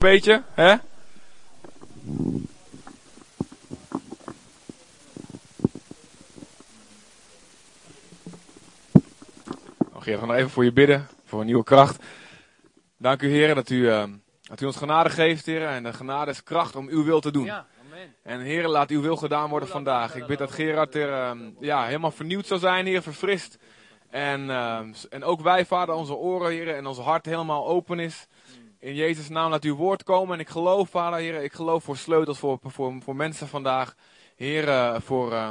Beetje, hè? Oh, Geert, we gaan nog even voor je bidden, voor een nieuwe kracht. Dank u, heren, dat u, uh, dat u ons genade geeft, heren. En de genade is kracht om uw wil te doen. Ja, amen. En heren, laat uw wil gedaan worden vandaag. Ik bid dat Gerard er uh, ja, helemaal vernieuwd zal zijn, heer, verfrist. En, uh, en ook wij, vader, onze oren, heren, en ons hart helemaal open is. In Jezus' naam laat uw woord komen. En ik geloof, vader, heren, ik geloof voor sleutels voor, voor, voor mensen vandaag. Heren, voor, uh,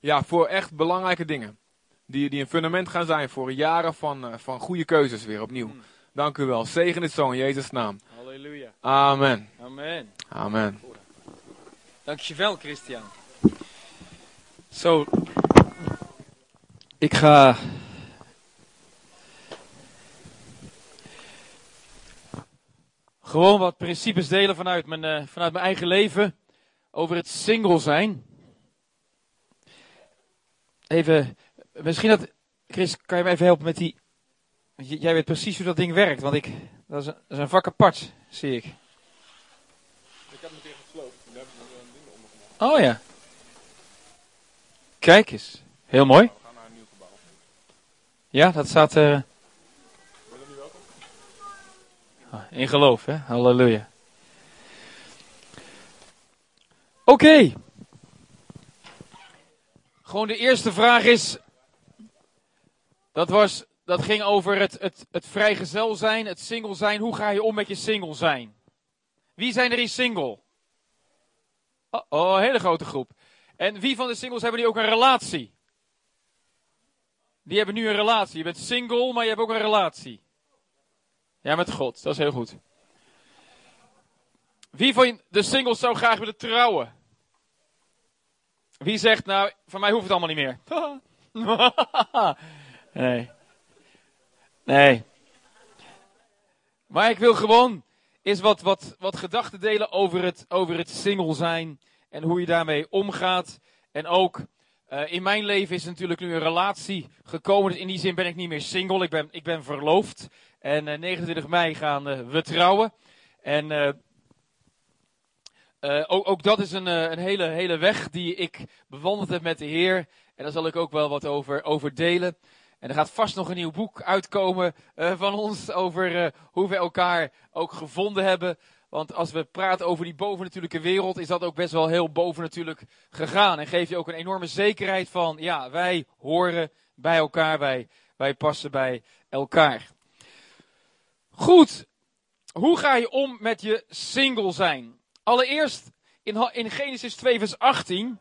ja, voor echt belangrijke dingen. Die, die een fundament gaan zijn voor jaren van, uh, van goede keuzes weer opnieuw. Mm. Dank u wel. Zegen dit zo in Jezus' naam. Halleluja. Amen. Amen. Amen. Dankjewel, Christian. Zo. Ik ga. Gewoon wat principes delen vanuit mijn, uh, vanuit mijn eigen leven. Over het single zijn. Even. Misschien dat. Chris, kan je me even helpen met die. Jij weet precies hoe dat ding werkt, want ik. Dat is een, dat is een vak apart, zie ik. Ik heb meteen gesloopt. Daar hebben we een ding onder gemaakt. Oh ja. Kijk eens. Heel mooi. We gaan naar een nieuw gebouw. Ja, dat staat er. Uh... Ben je nu welkom? Ah, in geloof, hè? Halleluja. Oké. Gewoon de eerste vraag is. Dat was dat ging over het, het, het vrijgezel zijn, het single zijn. Hoe ga je om met je single zijn? Wie zijn er in single? Oh, een hele grote groep. En wie van de singles hebben die ook een relatie? Die hebben nu een relatie. Je bent single, maar je hebt ook een relatie. Ja, met God. Dat is heel goed. Wie van de singles zou graag willen trouwen? Wie zegt, nou, van mij hoeft het allemaal niet meer. nee. Nee. Maar ik wil gewoon eens wat, wat, wat gedachten delen over het, over het single zijn. En hoe je daarmee omgaat. En ook uh, in mijn leven is natuurlijk nu een relatie gekomen. Dus in die zin ben ik niet meer single. Ik ben, ik ben verloofd. En uh, 29 mei gaan uh, we trouwen. En ook, ook, dat is een, een hele, hele weg die ik bewandeld heb met de Heer. En daar zal ik ook wel wat over, over delen. En er gaat vast nog een nieuw boek uitkomen van ons over hoe we elkaar ook gevonden hebben. Want als we praten over die bovennatuurlijke wereld, is dat ook best wel heel bovennatuurlijk gegaan. En geeft je ook een enorme zekerheid van, ja, wij horen bij elkaar, wij, wij passen bij elkaar. Goed, hoe ga je om met je single zijn? Allereerst in, in Genesis 2 vers 18,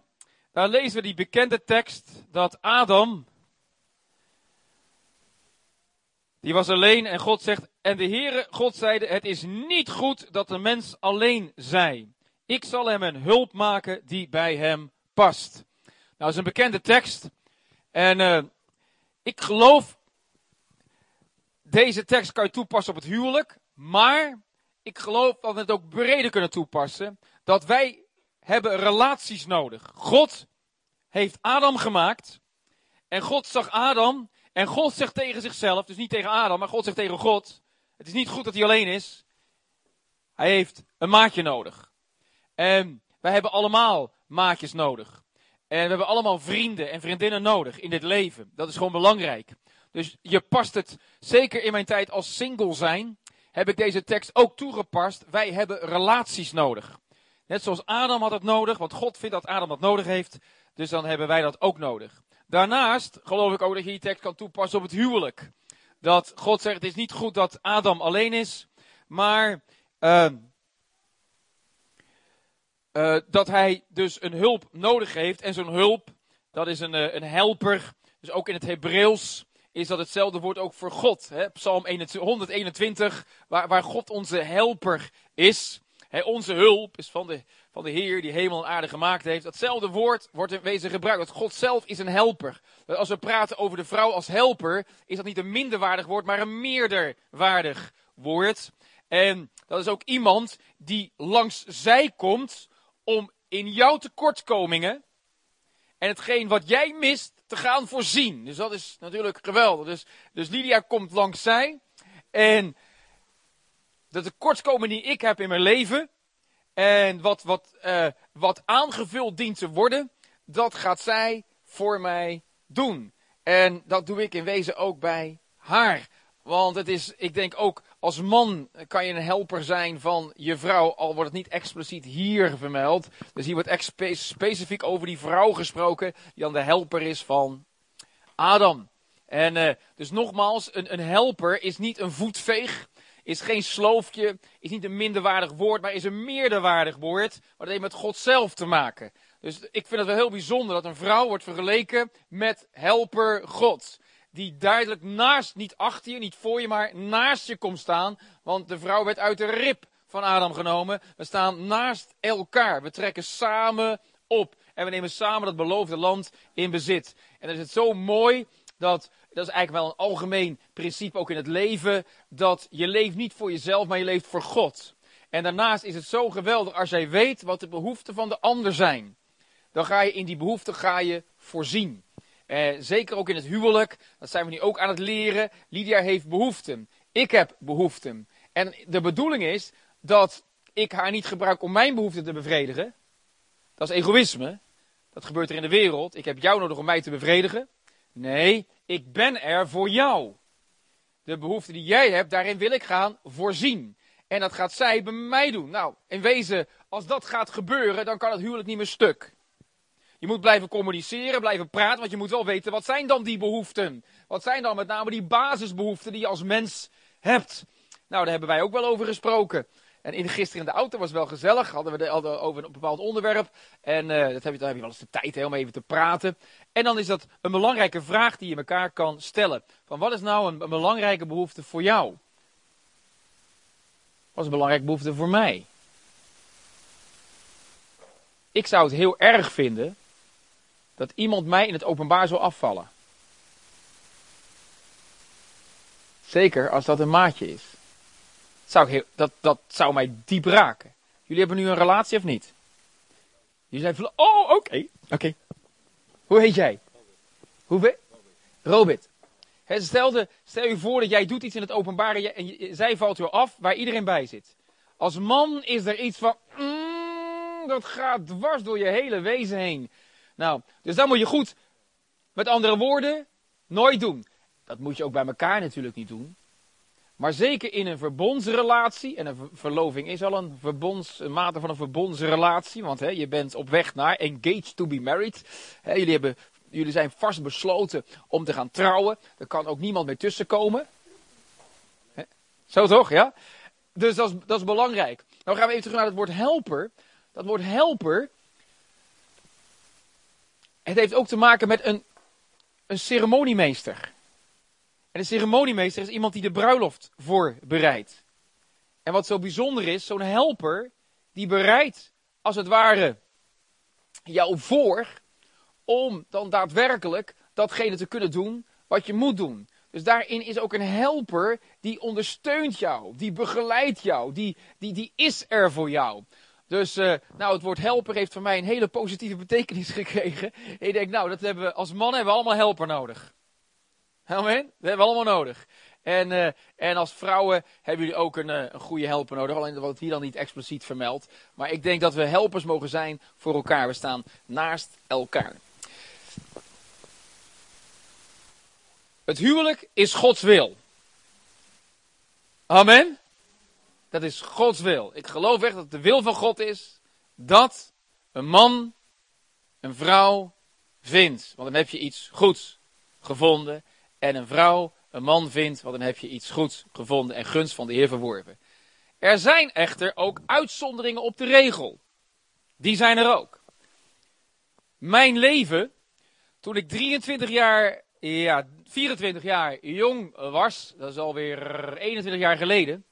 daar lezen we die bekende tekst dat Adam Die was alleen en God zegt, en de Heere God zeide, het is niet goed dat de mens alleen zij. Ik zal hem een hulp maken die bij hem past. Nou, dat is een bekende tekst. En uh, ik geloof, deze tekst kan je toepassen op het huwelijk. Maar ik geloof dat we het ook breder kunnen toepassen. Dat wij hebben relaties nodig. God heeft Adam gemaakt. En God zag Adam en God zegt tegen zichzelf, dus niet tegen Adam, maar God zegt tegen God: Het is niet goed dat hij alleen is. Hij heeft een maatje nodig. En wij hebben allemaal maatjes nodig. En we hebben allemaal vrienden en vriendinnen nodig in dit leven. Dat is gewoon belangrijk. Dus je past het, zeker in mijn tijd als single zijn, heb ik deze tekst ook toegepast. Wij hebben relaties nodig. Net zoals Adam had het nodig, want God vindt dat Adam dat nodig heeft. Dus dan hebben wij dat ook nodig. Daarnaast geloof ik ook dat je die tekst kan toepassen op het huwelijk. Dat God zegt, het is niet goed dat Adam alleen is, maar uh, uh, dat hij dus een hulp nodig heeft. En zo'n hulp, dat is een, uh, een helper. Dus ook in het Hebreeuws is dat hetzelfde woord ook voor God. Hè? Psalm 121, waar, waar God onze helper is. Hè, onze hulp is van de, van de Heer die hemel en aarde gemaakt heeft. Datzelfde woord wordt in wezen gebruikt. Dat God zelf is een helper. Als we praten over de vrouw als helper, is dat niet een minderwaardig woord, maar een meerderwaardig woord. En dat is ook iemand die langs zij komt om in jouw tekortkomingen en hetgeen wat jij mist te gaan voorzien. Dus dat is natuurlijk geweldig. Dus, dus Lydia komt langs zij en de tekortkomingen die ik heb in mijn leven. En wat, wat, uh, wat aangevuld dient te worden. Dat gaat zij voor mij doen. En dat doe ik in wezen ook bij haar. Want het is, ik denk ook als man kan je een helper zijn van je vrouw, al wordt het niet expliciet hier vermeld. Dus hier wordt specifiek over die vrouw gesproken, die dan de helper is van Adam. En uh, dus nogmaals, een, een helper is niet een voetveeg, is geen sloofje, is niet een minderwaardig woord, maar is een meerderwaardig woord. Dat heeft met God zelf te maken. Dus ik vind het wel heel bijzonder dat een vrouw wordt vergeleken met helper God die duidelijk naast, niet achter je, niet voor je, maar naast je komt staan. Want de vrouw werd uit de rib van Adam genomen. We staan naast elkaar. We trekken samen op. En we nemen samen dat beloofde land in bezit. En dan is het zo mooi dat, dat is eigenlijk wel een algemeen principe ook in het leven, dat je leeft niet voor jezelf, maar je leeft voor God. En daarnaast is het zo geweldig als jij weet wat de behoeften van de ander zijn. Dan ga je in die behoeften ga je voorzien. Eh, zeker ook in het huwelijk, dat zijn we nu ook aan het leren. Lydia heeft behoeften. Ik heb behoeften. En de bedoeling is dat ik haar niet gebruik om mijn behoeften te bevredigen. Dat is egoïsme. Dat gebeurt er in de wereld. Ik heb jou nodig om mij te bevredigen. Nee, ik ben er voor jou. De behoeften die jij hebt, daarin wil ik gaan voorzien. En dat gaat zij bij mij doen. Nou, in wezen, als dat gaat gebeuren, dan kan het huwelijk niet meer stuk. Je moet blijven communiceren, blijven praten, want je moet wel weten wat zijn dan die behoeften. Wat zijn dan met name die basisbehoeften die je als mens hebt. Nou, daar hebben wij ook wel over gesproken. En in, gisteren in de auto was wel gezellig, hadden we het over een bepaald onderwerp. En uh, dat heb je, dan heb je wel eens de tijd hè, om even te praten. En dan is dat een belangrijke vraag die je elkaar kan stellen. Van wat is nou een, een belangrijke behoefte voor jou? Wat is een belangrijke behoefte voor mij? Ik zou het heel erg vinden dat iemand mij in het openbaar zou afvallen. Zeker als dat een maatje is. Dat zou, dat, dat zou mij diep raken. Jullie hebben nu een relatie of niet? Jullie zijn oh, oké, oké. Hoe heet jij? Hoe Robert. stel, stel je voor dat jij doet iets in het openbaar en, zij valt je af waar iedereen bij zit. Als man is er iets van, mm, dat gaat dwars door je hele wezen heen. Nou, dus dat moet je goed, met andere woorden, nooit doen. Dat moet je ook bij elkaar natuurlijk niet doen. Maar zeker in een verbondsrelatie, en een verloving is al een, verbonds, een mate van een verbondsrelatie, want hè, je bent op weg naar engaged to be married. Hè, jullie, hebben, jullie zijn vast besloten om te gaan trouwen. Er kan ook niemand meer tussenkomen. Zo toch, ja? Dus dat is, dat is belangrijk. Nou gaan we even terug naar het woord helper. Dat woord helper, het heeft ook te maken met een, een ceremoniemeester. En een ceremoniemeester is iemand die de bruiloft voorbereidt. En wat zo bijzonder is, zo'n helper, die bereidt als het ware jou voor om dan daadwerkelijk datgene te kunnen doen wat je moet doen. Dus daarin is ook een helper die ondersteunt jou, die begeleidt jou, die, die, die is er voor jou. Dus uh, nou, het woord helper heeft voor mij een hele positieve betekenis gekregen. Ik denk, nou, dat hebben we, als mannen hebben we allemaal helper nodig. Amen? Dat hebben we allemaal nodig. En, uh, en als vrouwen hebben jullie ook een, uh, een goede helper nodig. Alleen wat hier dan niet expliciet vermeld. Maar ik denk dat we helpers mogen zijn voor elkaar. We staan naast elkaar. Het huwelijk is Gods wil. Amen. Dat is Gods wil. Ik geloof echt dat het de wil van God is dat een man een vrouw vindt. Want dan heb je iets goeds gevonden. En een vrouw een man vindt, want dan heb je iets goeds gevonden en gunst van de Heer verworven. Er zijn echter ook uitzonderingen op de regel. Die zijn er ook. Mijn leven, toen ik 23 jaar, ja, 24 jaar jong was, dat is alweer 21 jaar geleden.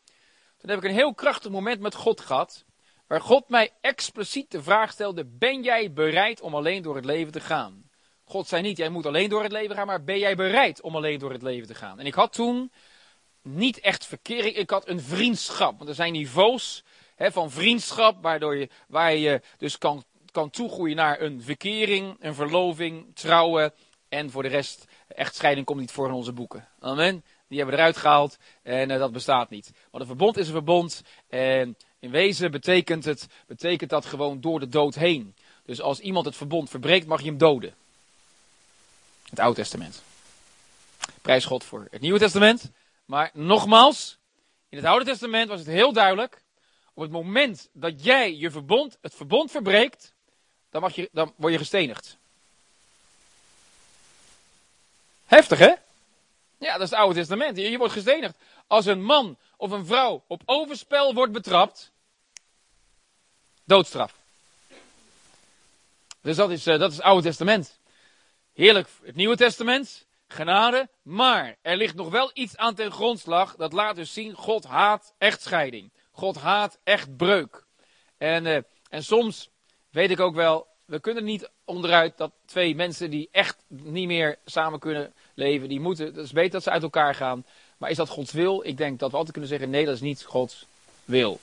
Toen heb ik een heel krachtig moment met God gehad. Waar God mij expliciet de vraag stelde: Ben jij bereid om alleen door het leven te gaan? God zei niet: Jij moet alleen door het leven gaan, maar ben jij bereid om alleen door het leven te gaan? En ik had toen niet echt verkering, ik had een vriendschap. Want er zijn niveaus hè, van vriendschap, waardoor je, waar je dus kan, kan toegroeien naar een verkering, een verloving, trouwen. En voor de rest, echtscheiding komt niet voor in onze boeken. Amen. Die hebben eruit gehaald en eh, dat bestaat niet. Want een verbond is een verbond en in wezen betekent, het, betekent dat gewoon door de dood heen. Dus als iemand het verbond verbreekt, mag je hem doden. Het Oude Testament. Prijs God voor het Nieuwe Testament. Maar nogmaals, in het Oude Testament was het heel duidelijk. Op het moment dat jij je verbond, het verbond verbreekt, dan, mag je, dan word je gestenigd. Heftig, hè? Ja, dat is het Oude Testament. Je, wordt gestenigd. Als een man of een vrouw op overspel wordt betrapt, doodstraf. Dus dat is, uh, dat is het Oude Testament. Heerlijk, het Nieuwe Testament, genade, maar er ligt nog wel iets aan ten grondslag. Dat laat dus zien, God haat echtscheiding. God haat echtbreuk. En, uh, en soms weet ik ook wel, we kunnen niet onderuit dat twee mensen die echt niet meer samen kunnen leven, die moeten, het is beter dat ze uit elkaar gaan. Maar is dat Gods wil? Ik denk dat we altijd kunnen zeggen, nee, dat is niet Gods wil.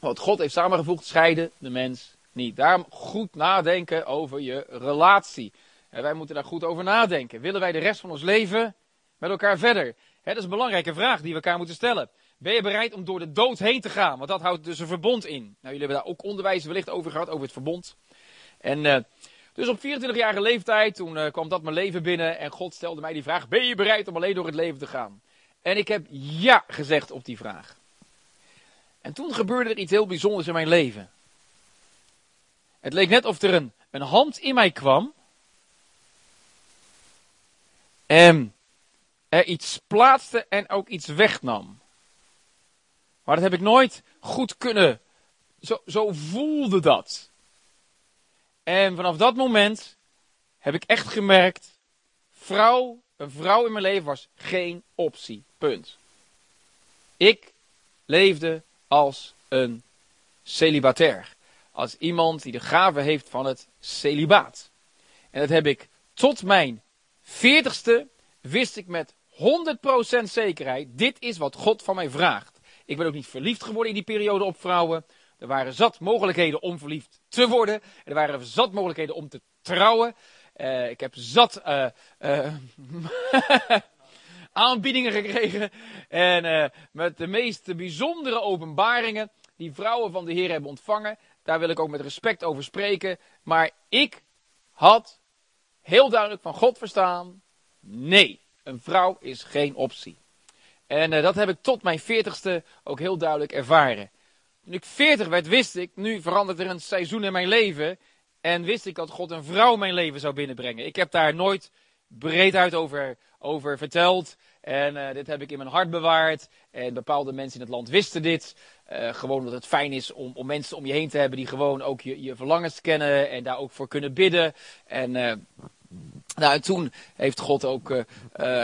Want God heeft samengevoegd, scheiden de mens niet. Daarom goed nadenken over je relatie. En wij moeten daar goed over nadenken. Willen wij de rest van ons leven met elkaar verder? dat is een belangrijke vraag die we elkaar moeten stellen. Ben je bereid om door de dood heen te gaan? Want dat houdt dus een verbond in. Nou, jullie hebben daar ook onderwijs wellicht over gehad, over het verbond. En uh, dus op 24-jarige leeftijd, toen uh, kwam dat mijn leven binnen en God stelde mij die vraag, ben je bereid om alleen door het leven te gaan? En ik heb ja gezegd op die vraag. En toen gebeurde er iets heel bijzonders in mijn leven. Het leek net of er een, een hand in mij kwam. En er iets plaatste en ook iets wegnam. Maar dat heb ik nooit goed kunnen. Zo, zo voelde dat. En vanaf dat moment heb ik echt gemerkt, vrouw, een vrouw in mijn leven was geen optie. Punt. Ik leefde als een celibatair. Als iemand die de gave heeft van het celibaat. En dat heb ik tot mijn veertigste, wist ik met 100% zekerheid, dit is wat God van mij vraagt. Ik ben ook niet verliefd geworden in die periode op vrouwen. Er waren zat mogelijkheden om verliefd te worden. Er waren zat mogelijkheden om te trouwen. Uh, ik heb zat uh, uh, aanbiedingen gekregen. En met de meest bijzondere openbaringen die vrouwen van de Heer hebben ontvangen. Daar wil ik ook met respect over spreken. Maar ik had heel duidelijk van God verstaan. Nee, een vrouw is geen optie. En dat heb ik tot mijn veertigste ook heel duidelijk ervaren. Toen ik 40 werd, wist ik, nu verandert er een seizoen in mijn leven. En wist ik dat God een vrouw mijn leven zou binnenbrengen. Ik heb daar nooit breed uit over, over verteld. En uh, dit heb ik in mijn hart bewaard. En bepaalde mensen in het land wisten dit. Uh, gewoon dat het fijn is om, om mensen om je heen te hebben die gewoon ook je, je verlangens kennen. En daar ook voor kunnen bidden. En, uh, nou, en toen heeft God ook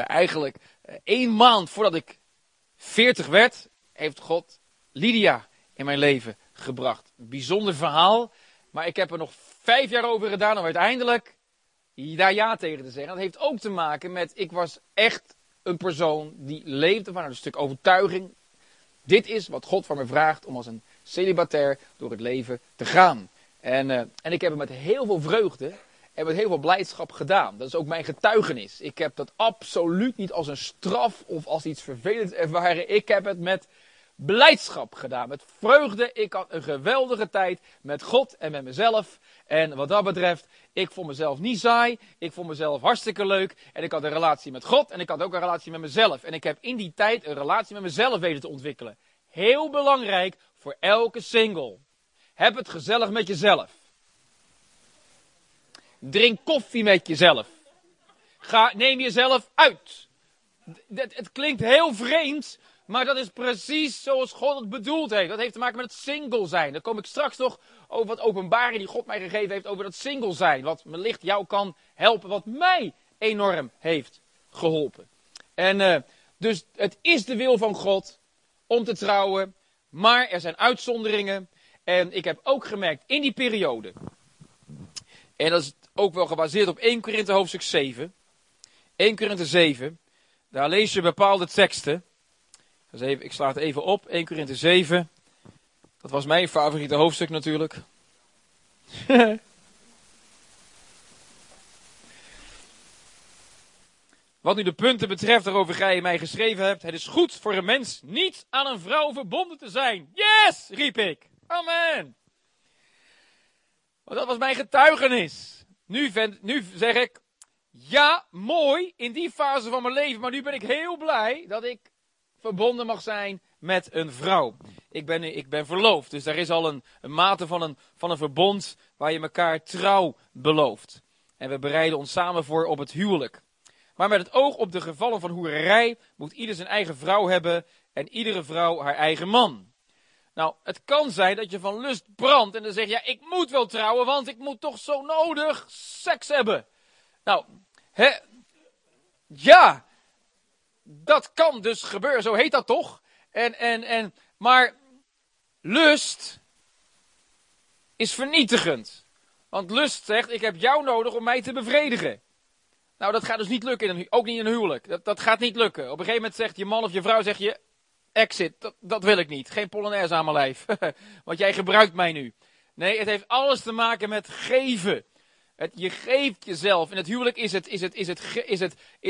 eigenlijk één maand voordat ik 40 werd, heeft God Lydia in mijn leven gebracht. Bijzonder verhaal, maar ik heb er nog vijf jaar over gedaan om uiteindelijk daar ja tegen te zeggen. Dat heeft ook te maken met, ik was echt een persoon die leefde vanuit een stuk overtuiging. Dit is wat God van me vraagt om als een celibatair door het leven te gaan. En, uh, en ik heb het met heel veel vreugde en met heel veel blijdschap gedaan. Dat is ook mijn getuigenis. Ik heb dat absoluut niet als een straf of als iets vervelends ervaren. Ik heb het met blijdschap gedaan, met vreugde. Ik had een geweldige tijd met God en met mezelf. En wat dat betreft, ik vond mezelf niet saai. Ik vond mezelf hartstikke leuk. En ik had een relatie met God en ik had ook een relatie met mezelf. En ik heb in die tijd een relatie met mezelf weten te ontwikkelen. Heel belangrijk voor elke single. Heb het gezellig met jezelf. Drink koffie met jezelf. Ga, neem jezelf uit. Het, het klinkt heel vreemd, maar dat is precies zoals God het bedoeld heeft. Dat heeft te maken met het single zijn. Dan kom ik straks nog over wat openbaring die God mij gegeven heeft over dat single zijn. Wat wellicht jou kan helpen, wat mij enorm heeft geholpen. En uh, dus het is de wil van God om te trouwen, maar er zijn uitzonderingen. En ik heb ook gemerkt in die periode, en dat is ook wel gebaseerd op 1 Korinthe hoofdstuk 7. 1 Korinthe 7, daar lees je bepaalde teksten. Dus even, ik sla het even op. 1 Korinthe 7. Dat was mijn favoriete hoofdstuk natuurlijk. Wat nu de punten betreft waarover gij mij geschreven hebt, het is goed voor een mens niet aan een vrouw verbonden te zijn. Yes, riep ik. Amen. Want dat was mijn getuigenis. Nu, vend, nu zeg ik, ja, mooi in die fase van mijn leven, maar nu ben ik heel blij dat ik verbonden mag zijn met een vrouw. Ik ben, ik ben verloofd, dus daar is al een, een mate van een, van een verbond waar je elkaar trouw belooft. En we bereiden ons samen voor op het huwelijk. Maar met het oog op de gevallen van hoererij moet ieder zijn eigen vrouw hebben en iedere vrouw haar eigen man. Nou, het kan zijn dat je van lust brandt en dan zeg je, ja, ik moet wel trouwen, want ik moet toch zo nodig seks hebben. Nou, hè, ja, dat kan dus gebeuren, zo heet dat toch? En, en, en, maar lust is vernietigend. Want lust zegt, ik heb jou nodig om mij te bevredigen. Nou, dat gaat dus niet lukken, in ook niet in een huwelijk. Dat, dat gaat niet lukken. Op een gegeven moment zegt je man of je vrouw, zeg je, exit, dat, dat wil ik niet. Geen polonaise aan mijn lijf. Want jij gebruikt mij nu. Nee, het heeft alles te maken met geven. Het, je geeft jezelf. In het huwelijk is, het, is, het, is, het, is,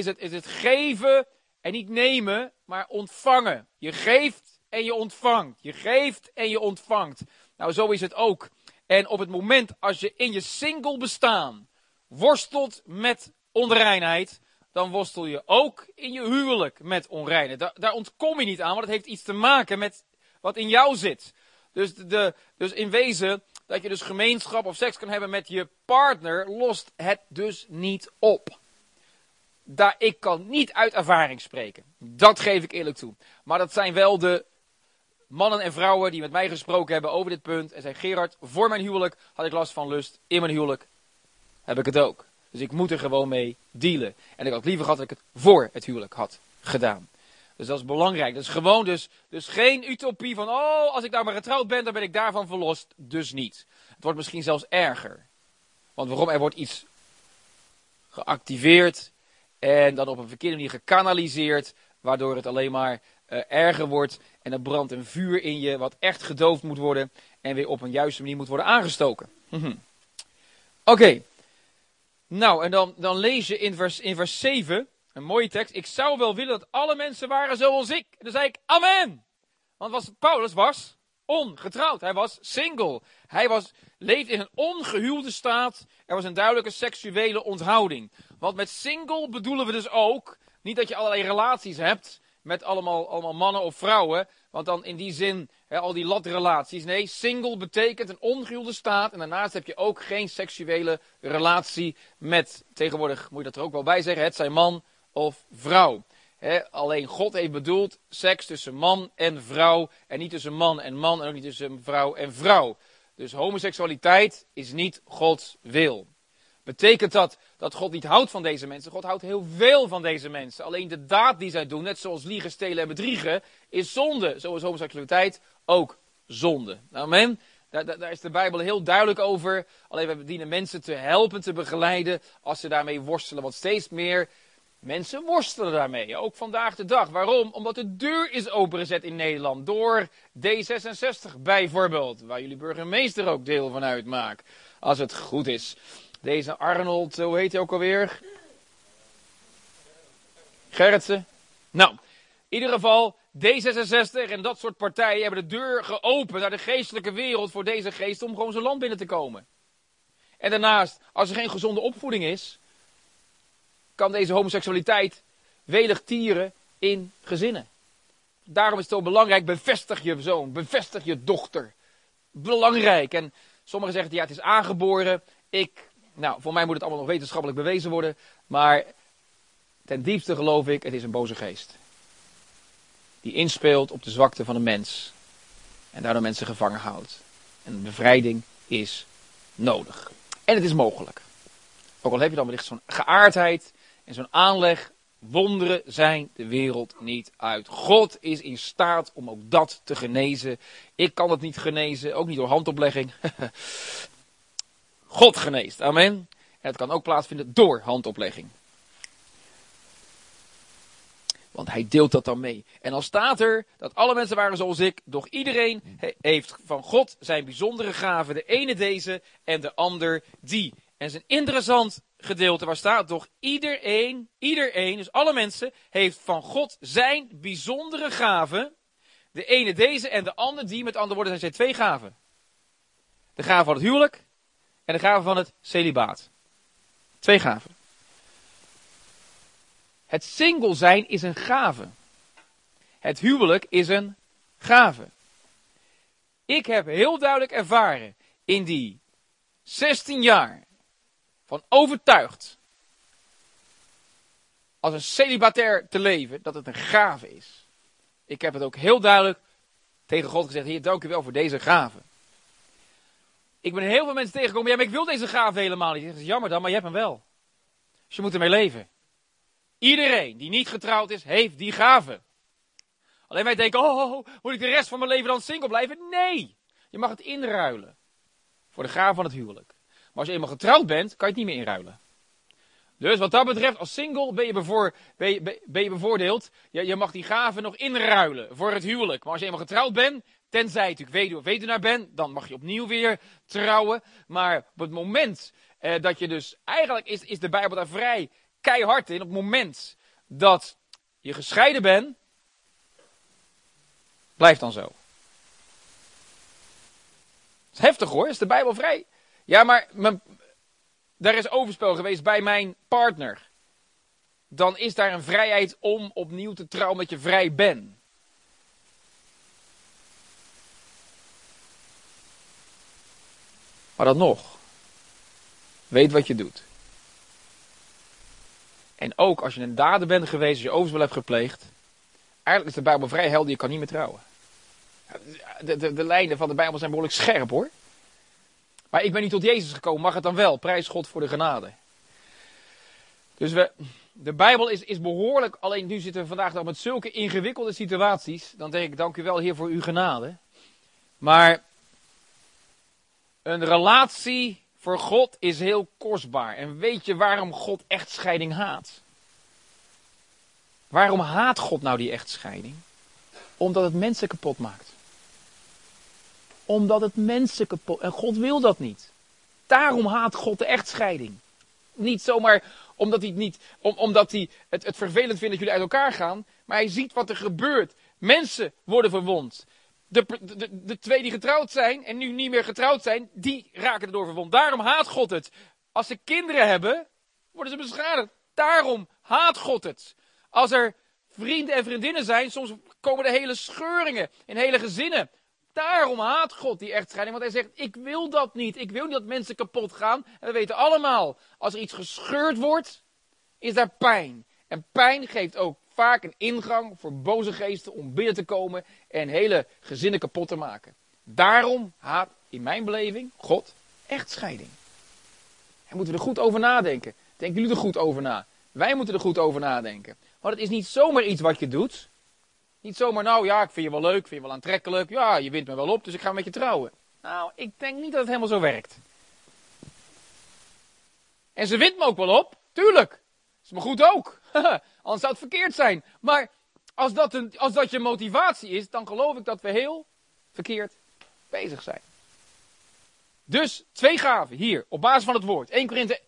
het, is het geven en niet nemen, maar ontvangen. Je geeft en je ontvangt. Je geeft en je ontvangt. Nou, zo is het ook. En op het moment als je in je single bestaan worstelt met onreinheid, dan worstel je ook in je huwelijk met onreinheid. Daar, ontkom je niet aan, want het heeft iets te maken met wat in jou zit. Dus, de, dus in wezen, dat je dus gemeenschap of seks kan hebben met je partner, lost het dus niet op. Daar, ik kan niet uit ervaring spreken. Dat geef ik eerlijk toe. Maar dat zijn wel de mannen en vrouwen die met mij gesproken hebben over dit punt. En zei Gerard, voor mijn huwelijk had ik last van lust. In mijn huwelijk heb ik het ook. Dus ik moet er gewoon mee dealen. En ik had liever gehad dat ik het voor het huwelijk had gedaan. Dus dat is belangrijk. Dat is gewoon dus, dus geen utopie van, oh, als ik daar maar getrouwd ben, dan ben ik daarvan verlost. Dus niet. Het wordt misschien zelfs erger. Want waarom? Er wordt iets geactiveerd en dan op een verkeerde manier gekanaliseerd, waardoor het alleen maar uh, erger wordt. En er brandt een vuur in je, wat echt gedoofd moet worden en weer op een juiste manier moet worden aangestoken. Mhm. Oké. Nou, en dan, dan lees je in vers, in vers 7, een mooie tekst. Ik zou wel willen dat alle mensen waren zoals ik. En dan zei ik, amen. Want Paulus was ongetrouwd. Hij was single. Hij was, leefde in een ongehuwde staat. Er was een duidelijke seksuele onthouding. Want met single bedoelen we dus ook, niet dat je allerlei relaties hebt met allemaal, allemaal mannen of vrouwen. Want dan in die zin, al die latrelaties. Nee, single betekent een ongehuwde staat. En daarnaast heb je ook geen seksuele relatie met, tegenwoordig moet je dat er ook wel bij zeggen, het zijn man of vrouw. alleen God heeft bedoeld seks tussen man en vrouw. En niet tussen man en man en ook niet tussen vrouw en vrouw. Dus homoseksualiteit is niet Gods wil. Betekent dat dat God niet houdt van deze mensen? God houdt heel veel van deze mensen. Alleen de daad die zij doen, net zoals liegen, stelen en bedriegen, is zonde. Zo is homoseksualiteit ook zonde. Amen. Daar, daar, daar, is de Bijbel heel duidelijk over. Alleen we dienen mensen te helpen, te begeleiden als ze daarmee worstelen. Want steeds meer mensen worstelen daarmee. Ook vandaag de dag. Waarom? Omdat de deur is opengezet in Nederland. Door D66 bijvoorbeeld. Waar jullie burgemeester ook deel van uitmaakt. Als het goed is. Deze Arnold, hoe heet hij ook alweer? Gerritsen. Nou, in ieder geval, D66 en dat soort partijen hebben de deur geopend naar de geestelijke wereld voor deze geest om gewoon zijn land binnen te komen. En daarnaast, als er geen gezonde opvoeding is, kan deze homoseksualiteit welig tieren in gezinnen. Daarom is het zo belangrijk, bevestig je zoon, bevestig je dochter. Belangrijk. En sommigen zeggen, ja, het is aangeboren. Ik nou, voor mij moet het allemaal nog wetenschappelijk bewezen worden. Maar ten diepste geloof ik, het is een boze geest. Die inspeelt op de zwakte van de mens. En daardoor mensen gevangen houdt. En bevrijding is nodig. En het is mogelijk. Ook al heb je dan wellicht zo'n geaardheid en zo'n aanleg. Wonderen zijn de wereld niet uit. God is in staat om ook dat te genezen. Ik kan het niet genezen, ook niet door handoplegging. God geneest. Amen. En het kan ook plaatsvinden door handoplegging. Want hij deelt dat dan mee. En dan staat er dat alle mensen waren zoals ik, doch iedereen heeft van God zijn bijzondere gaven. De ene deze en de ander die. En het is een interessant gedeelte waar staat toch iedereen, iedereen, dus alle mensen, heeft van God zijn bijzondere gaven. De ene deze en de ander die, met andere woorden zijn zij twee gaven. De gave van het huwelijk en de gave van het celibaat. Twee gaven. Het single zijn is een gave. Het huwelijk is een gave. Ik heb heel duidelijk ervaren in die 16 jaar van overtuigd als een celibatair te leven dat het een gave is. Ik heb het ook heel duidelijk tegen God gezegd: Heer, dank u wel voor deze gave. Ik ben heel veel mensen tegengekomen. Ja, maar ik wil deze gave helemaal niet. Zeg, jammer dan, maar je hebt hem wel. Dus je moet ermee leven. Iedereen die niet getrouwd is, heeft die gave. Alleen wij denken, oh, oh, oh, moet ik de rest van mijn leven dan single blijven? Nee, je mag het inruilen voor de gave van het huwelijk. Maar als je eenmaal getrouwd bent, kan je het niet meer inruilen. Dus wat dat betreft, als single ben je, bevoor, ben je bevoordeeld. Je, je, mag die gave nog inruilen voor het huwelijk. Maar als je eenmaal getrouwd bent, tenzij je natuurlijk weduwe weduwnaar bent, dan mag je opnieuw weer trouwen. Maar op het moment eh, dat je dus, eigenlijk is, is de Bijbel daar vrij keihard in. Op het moment dat je gescheiden bent, blijft dan zo. Dat is heftig hoor, is de Bijbel vrij. Ja, maar mijn, daar is overspel geweest bij mijn partner. Dan is daar een vrijheid om opnieuw te trouwen omdat je vrij bent. Maar dan nog. Weet wat je doet. En ook als je een dader bent geweest, als je overspel hebt gepleegd. Eigenlijk is de Bijbel vrij helder, je kan niet meer trouwen. De, de, de lijnen van de Bijbel zijn behoorlijk scherp hoor. Maar ik ben niet tot Jezus gekomen, mag het dan wel? Prijs God voor de genade. Dus we, de Bijbel is, is behoorlijk, alleen nu zitten we vandaag nog met zulke ingewikkelde situaties. Dan denk ik, dank u wel Heer voor uw genade. Maar een relatie voor God is heel kostbaar. En weet je waarom God echtscheiding haat? Waarom haat God nou die echtscheiding? Omdat het mensen kapot maakt. Omdat het mensen kapot. En God wil dat niet. Daarom haat God de echtscheiding. Niet zomaar omdat hij het, niet, om, omdat hij het, het vervelend vindt dat jullie uit elkaar gaan. Maar hij ziet wat er gebeurt. Mensen worden verwond. De, de, de, twee die getrouwd zijn en nu niet meer getrouwd zijn, die raken erdoor verwond. Daarom haat God het. Als ze kinderen hebben, worden ze beschadigd. Daarom haat God het. Als er vrienden en vriendinnen zijn, soms komen er hele scheuringen in hele gezinnen. Daarom haat God die echtscheiding, want hij zegt, ik wil dat niet. Ik wil niet dat mensen kapot gaan. En we weten allemaal, als er iets gescheurd wordt, is daar pijn. En pijn geeft ook vaak een ingang voor boze geesten om binnen te komen en hele gezinnen kapot te maken. Daarom haat in mijn beleving God echtscheiding. En moeten we er goed over nadenken. Denken jullie er goed over na? Wij moeten er goed over nadenken. Want het is niet zomaar iets wat je doet. Niet zomaar, nou ja, ik vind je wel leuk, vind je wel aantrekkelijk. Ja, je wint me wel op, dus ik ga met je trouwen. Nou, ik denk niet dat het helemaal zo werkt. En ze wint me ook wel op, tuurlijk. Is me goed ook. Anders zou het verkeerd zijn. Maar als dat, een, als dat je motivatie is, dan geloof ik dat we heel verkeerd bezig zijn. Dus twee gaven hier, op basis van het woord. 1 Korinthe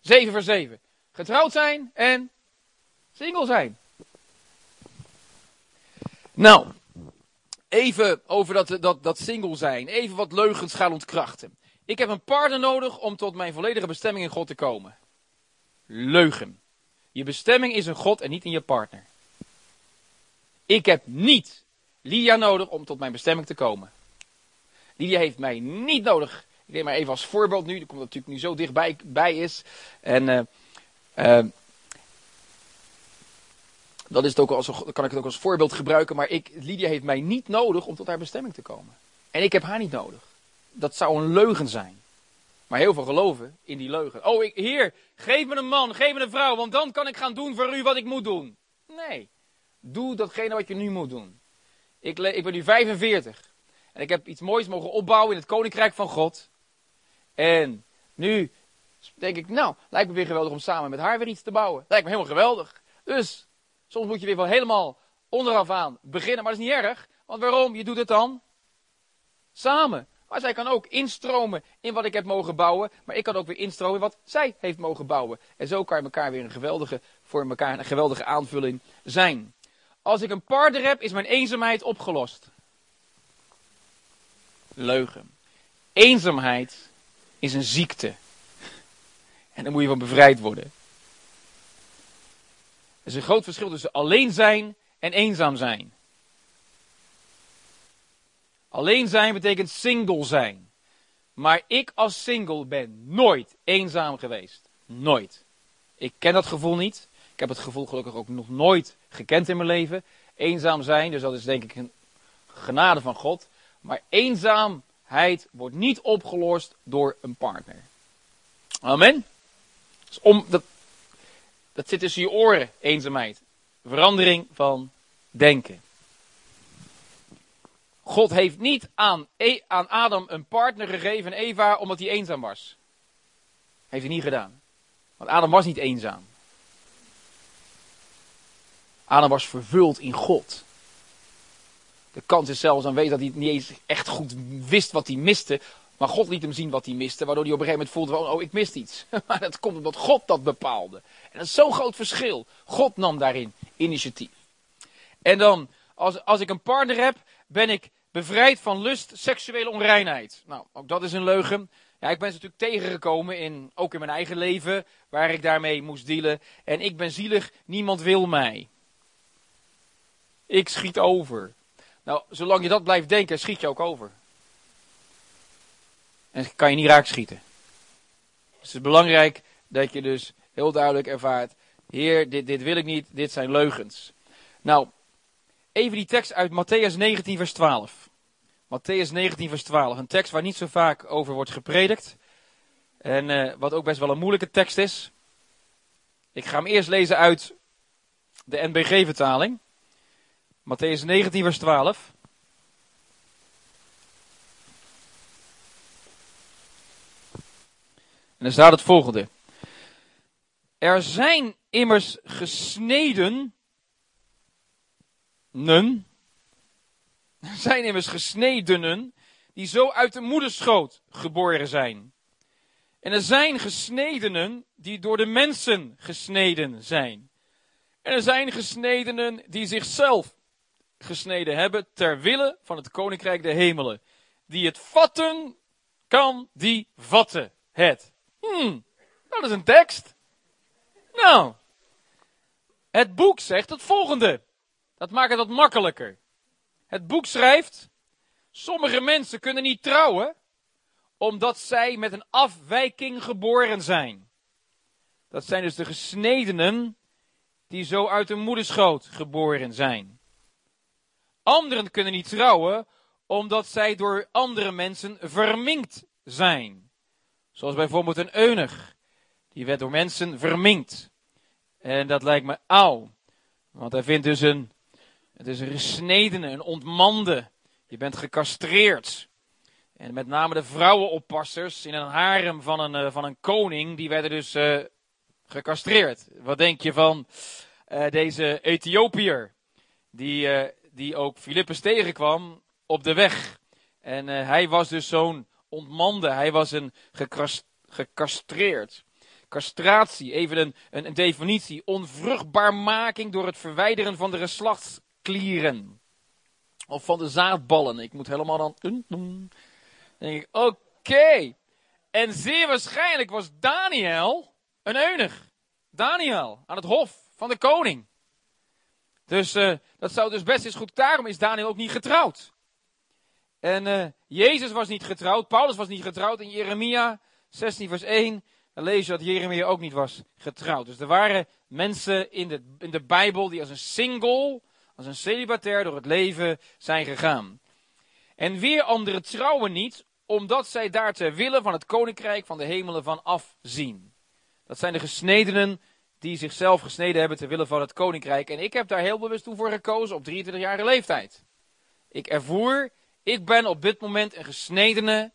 7 vers 7. Getrouwd zijn en single zijn. Nou, even over dat, dat, dat single zijn. Even wat leugens gaan ontkrachten. Ik heb een partner nodig om tot mijn volledige bestemming in God te komen. Leugen. Je bestemming is in God en niet in je partner. Ik heb niet Lydia nodig om tot mijn bestemming te komen. Lydia heeft mij niet nodig. Ik neem maar even als voorbeeld nu, omdat het natuurlijk nu zo dichtbij bij is. En uh, uh, dan, is het ook als, kan ik het ook als voorbeeld gebruiken. Maar ik, Lydia heeft mij niet nodig om tot haar bestemming te komen. En ik heb haar niet nodig. Dat zou een leugen zijn. Maar heel veel geloven in die leugen. Oh, ik, heer, geef me een man, geef me een vrouw, want dan kan ik gaan doen voor u wat ik moet doen. Nee, doe datgene wat je nu moet doen. Ik, ik ben nu 45. En ik heb iets moois mogen opbouwen in het koninkrijk van God. En nu denk ik, nou, lijkt me weer geweldig om samen met haar weer iets te bouwen. Lijkt me helemaal geweldig. Dus Soms moet je weer van helemaal onderaf aan beginnen, maar dat is niet erg. Want waarom? Je doet het dan samen. Maar zij kan ook instromen in wat ik heb mogen bouwen. Maar ik kan ook weer instromen in wat zij heeft mogen bouwen. En zo kan je elkaar weer een geweldige, voor elkaar een geweldige aanvulling zijn. Als ik een partner heb, is mijn eenzaamheid opgelost. Leugen. Eenzaamheid is een ziekte. En daar moet je van bevrijd worden. Er is een groot verschil tussen alleen zijn en eenzaam zijn. Alleen zijn betekent single zijn. Maar ik als single ben nooit eenzaam geweest. Nooit. Ik ken dat gevoel niet. Ik heb het gevoel gelukkig ook nog nooit gekend in mijn leven. Eenzaam zijn, dus dat is denk ik een genade van God. Maar eenzaamheid wordt niet opgelost door een partner. Amen. Dus om, dat, dat zit tussen je oren, eenzaamheid. Verandering van denken. God heeft niet aan, e- aan Adam een partner gegeven, Eva, omdat hij eenzaam was. Heeft hij niet gedaan. Want Adam was niet eenzaam. Adam was vervuld in God. De kans is zelfs aanwezig dat hij niet eens echt goed wist wat hij miste. Maar God liet hem zien wat hij miste, waardoor hij op een gegeven moment voelde van, oh, ik mist iets. Maar dat komt omdat God dat bepaalde. En dat is zo'n groot verschil. God nam daarin initiatief. En dan, als, als ik een partner heb, ben ik bevrijd van lust, seksuele onreinheid. Nou, ook dat is een leugen. Ja, ik ben ze natuurlijk tegengekomen, in, ook in mijn eigen leven, waar ik daarmee moest dealen. En ik ben zielig, niemand wil mij. Ik schiet over. Nou, zolang je dat blijft denken, schiet je ook over. En kan je niet raak schieten. Dus het is belangrijk dat je dus heel duidelijk ervaart: Heer, dit, dit wil ik niet, dit zijn leugens. Nou, even die tekst uit Matthäus 19, vers 12. Matthäus 19, vers 12. Een tekst waar niet zo vaak over wordt gepredikt. En uh, wat ook best wel een moeilijke tekst is. Ik ga hem eerst lezen uit de NBG-vertaling. Matthäus 19, vers 12. En dan staat het volgende. Er zijn immers gesneden. Nen. Er zijn immers gesnedenen. die zo uit de moederschoot geboren zijn. En er zijn gesnedenen die door de mensen gesneden zijn. En er zijn gesnedenen die zichzelf gesneden hebben ter wille van het koninkrijk der hemelen. Die het vatten kan, die vatten het. Hmm, dat is een tekst. Nou, het boek zegt het volgende. Dat maakt het wat makkelijker. Het boek schrijft, sommige mensen kunnen niet trouwen, omdat zij met een afwijking geboren zijn. Dat zijn dus de gesnedenen die zo uit de moederschoot geboren zijn. Anderen kunnen niet trouwen, omdat zij door andere mensen verminkt zijn. Zoals bijvoorbeeld een eunig. Die werd door mensen verminkt. En dat lijkt me auw. Want hij vindt dus een, het is een gesnedene, een ontmande. Je bent gecastreerd. En met name de vrouwenoppassers in een harem van een, uh, van een koning, die werden dus uh, gecastreerd. Wat denk je van uh, deze Ethiopiër, die, die ook Filippus tegenkwam op de weg. En hij was dus zo'n ontmande. Hij was een gecastreerd. Castratie, even een, een, een definitie. Onvruchtbaarmaking door het verwijderen van de geslachtsklieren. Of van de zaadballen. Ik moet helemaal dan... Denk ik, oké. En zeer waarschijnlijk was Daniel een eunig. Daniel, aan het hof van de koning. Dus uh, dat zou dus best eens goed. Daarom is Daniel ook niet getrouwd. En uh, Jezus was niet getrouwd, Paulus was niet getrouwd. In Jeremia 16 vers 1 dan lees je dat Jeremia ook niet was getrouwd. Dus er waren mensen in de, in de Bijbel die als een single, als een celibatair door het leven zijn gegaan. En weer anderen trouwen niet, omdat zij daar ter wille van het koninkrijk van de hemelen van afzien. Dat zijn de gesnedenen die zichzelf gesneden hebben ter wille van het koninkrijk. En ik heb daar heel bewust toe voor gekozen op 23-jarige leeftijd. Ik ervoer ik ben op dit moment een gesnedene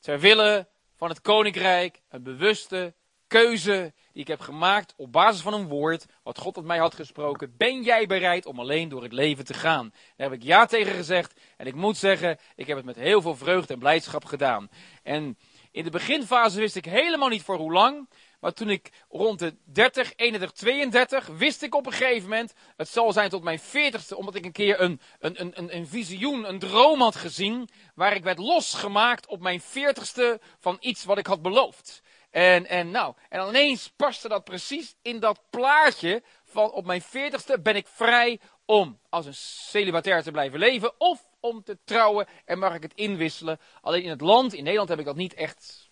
ter wille van het koninkrijk, een bewuste keuze die ik heb gemaakt op basis van een woord, wat God tot mij had gesproken. Ben jij bereid om alleen door het leven te gaan? Daar heb ik ja tegen gezegd. En ik moet zeggen, ik heb het met heel veel vreugde en blijdschap gedaan. En in de beginfase wist ik helemaal niet voor hoe lang. Maar toen ik rond de 30, 31, 32, wist ik op een gegeven moment, het zal zijn tot mijn 40ste, omdat ik een keer een, een, een, een visioen, een droom had gezien, waar ik werd losgemaakt op mijn 40ste van iets wat ik had beloofd. En, en nou, en ineens paste dat precies in dat plaatje van op mijn 40ste ben ik vrij om als een celibatair te blijven leven of om te trouwen en mag ik het inwisselen. Alleen in het land, in Nederland heb ik dat niet echt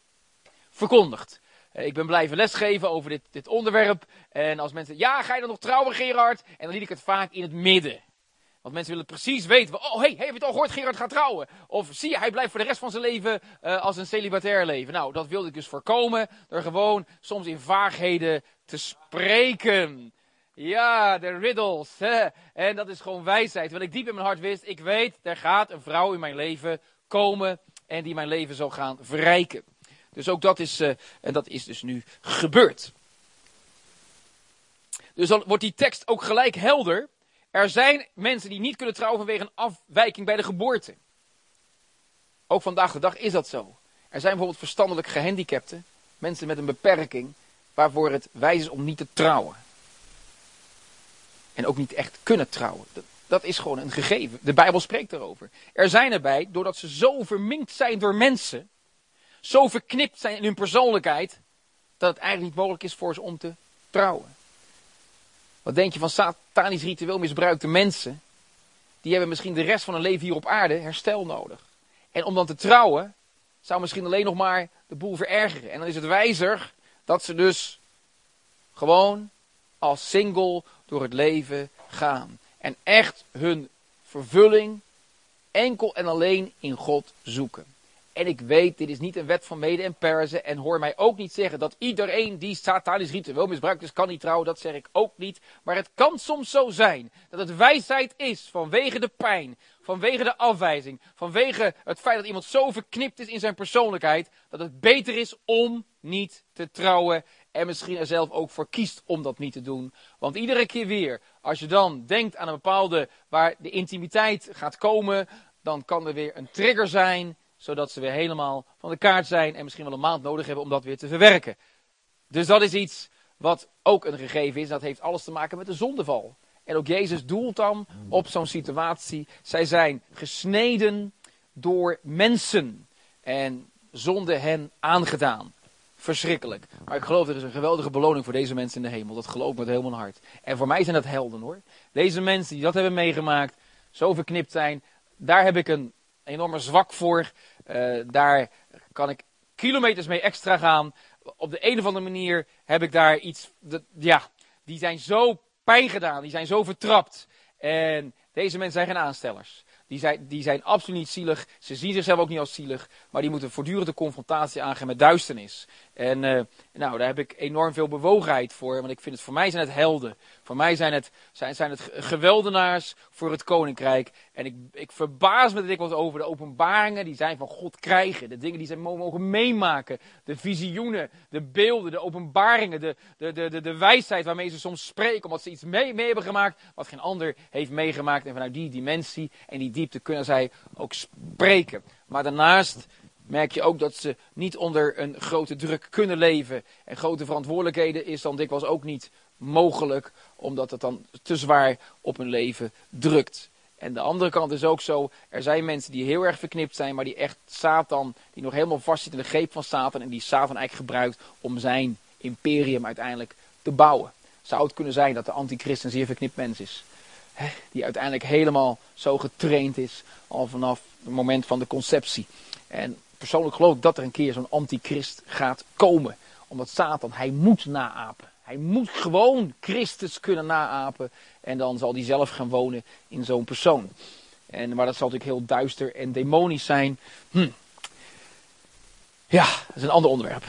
verkondigd. Eh, ik ben blijven lesgeven over dit, dit onderwerp. En als mensen, ja, ga je dan nog trouwen, Gerard? En dan liet ik het vaak in het midden. Want mensen willen precies weten. Oh, hey, heb je het al gehoord? Gerard gaat trouwen. Of zie je, hij blijft voor de rest van zijn leven uh, als een celibatair leven. Nou, dat wilde ik dus voorkomen. Door gewoon soms in vaagheden te spreken. Ja, de riddles. Hè? En dat is gewoon wijsheid. Wat ik diep in mijn hart wist. Ik weet, er gaat een vrouw in mijn leven komen. En die mijn leven zal gaan verrijken. Dus ook dat is, uh, en dat is dus nu gebeurd. Dus dan wordt die tekst ook gelijk helder. Er zijn mensen die niet kunnen trouwen vanwege een afwijking bij de geboorte. Ook vandaag de dag is dat zo. Er zijn bijvoorbeeld verstandelijk gehandicapten, mensen met een beperking, waarvoor het wijs is om niet te trouwen. En ook niet echt kunnen trouwen. Dat, dat is gewoon een gegeven. De Bijbel spreekt erover. Er zijn erbij, doordat ze zo verminkt zijn door mensen, zo verknipt zijn in hun persoonlijkheid, dat het eigenlijk niet mogelijk is voor ze om te trouwen. Wat denk je van satanisch ritueel misbruikte mensen? Die hebben misschien de rest van hun leven hier op aarde herstel nodig. En om dan te trouwen, zou misschien alleen nog maar de boel verergeren. En dan is het wijzer dat ze dus gewoon als single door het leven gaan. En echt hun vervulling enkel en alleen in God zoeken. En ik weet, dit is niet een wet van mede en persen. En hoor mij ook niet zeggen dat iedereen die satanisch ritueel misbruikt is, kan niet trouwen. Dat zeg ik ook niet. Maar het kan soms zo zijn dat het wijsheid is vanwege de pijn, vanwege de afwijzing, vanwege het feit dat iemand zo verknipt is in zijn persoonlijkheid, dat het beter is om niet te trouwen. En misschien er zelf ook voor kiest om dat niet te doen. Want iedere keer weer, als je dan denkt aan een bepaalde waar de intimiteit gaat komen, dan kan er weer een trigger zijn zodat ze weer helemaal van de kaart zijn en misschien wel een maand nodig hebben om dat weer te verwerken. Dus dat is iets wat ook een gegeven is. Dat heeft alles te maken met de zondeval. En ook Jezus doelt dan op zo'n situatie. Zij zijn gesneden door mensen. En zonde hen aangedaan. Verschrikkelijk. Maar ik geloof er is een geweldige beloning voor deze mensen in de hemel. Dat geloof ik met heel mijn hart. En voor mij zijn dat helden hoor. Deze mensen die dat hebben meegemaakt, zo verknipt zijn, daar heb ik een enorme zwak voor. Uh, daar kan ik kilometers mee extra gaan. Op de een of andere manier heb ik daar iets. Ja, die zijn zo pijn gedaan. Die zijn zo vertrapt. En deze mensen zijn geen aanstellers. Die zijn, die zijn absoluut niet zielig. Ze zien zichzelf ook niet als zielig. Maar die moeten voortdurend de confrontatie aangaan met duisternis. En uh, nou, daar heb ik enorm veel bewogenheid voor. Want ik vind het, voor mij zijn het helden. Voor mij zijn het, zijn, zijn het geweldenaars voor het koninkrijk. En ik, ik verbaas me dikwijls over de openbaringen die zij van God krijgen. De dingen die zij mogen meemaken. De visioenen, de beelden, de openbaringen. De, de, de, de, de wijsheid waarmee ze soms spreken. Omdat ze iets mee, mee hebben gemaakt wat geen ander heeft meegemaakt. En vanuit die dimensie en die diepte kunnen zij ook spreken. Maar daarnaast merk je ook dat ze niet onder een grote druk kunnen leven. En grote verantwoordelijkheden is dan dikwijls ook niet mogelijk, omdat het dan te zwaar op hun leven drukt. En de andere kant is ook zo, er zijn mensen die heel erg verknipt zijn, maar die echt Satan, die nog helemaal vastzit in de greep van Satan en die Satan eigenlijk gebruikt om zijn imperium uiteindelijk te bouwen. Zou het kunnen zijn dat de antichrist een zeer verknipt mens is? die uiteindelijk helemaal zo getraind is, al vanaf het moment van de conceptie. En persoonlijk geloof ik dat er een keer zo'n antichrist gaat komen. Omdat Satan, hij moet naapen. Hij moet gewoon Christus kunnen naapen. En dan zal hij zelf gaan wonen in zo'n persoon. En, maar dat zal natuurlijk heel duister en demonisch zijn. Hm. Ja, dat is een ander onderwerp.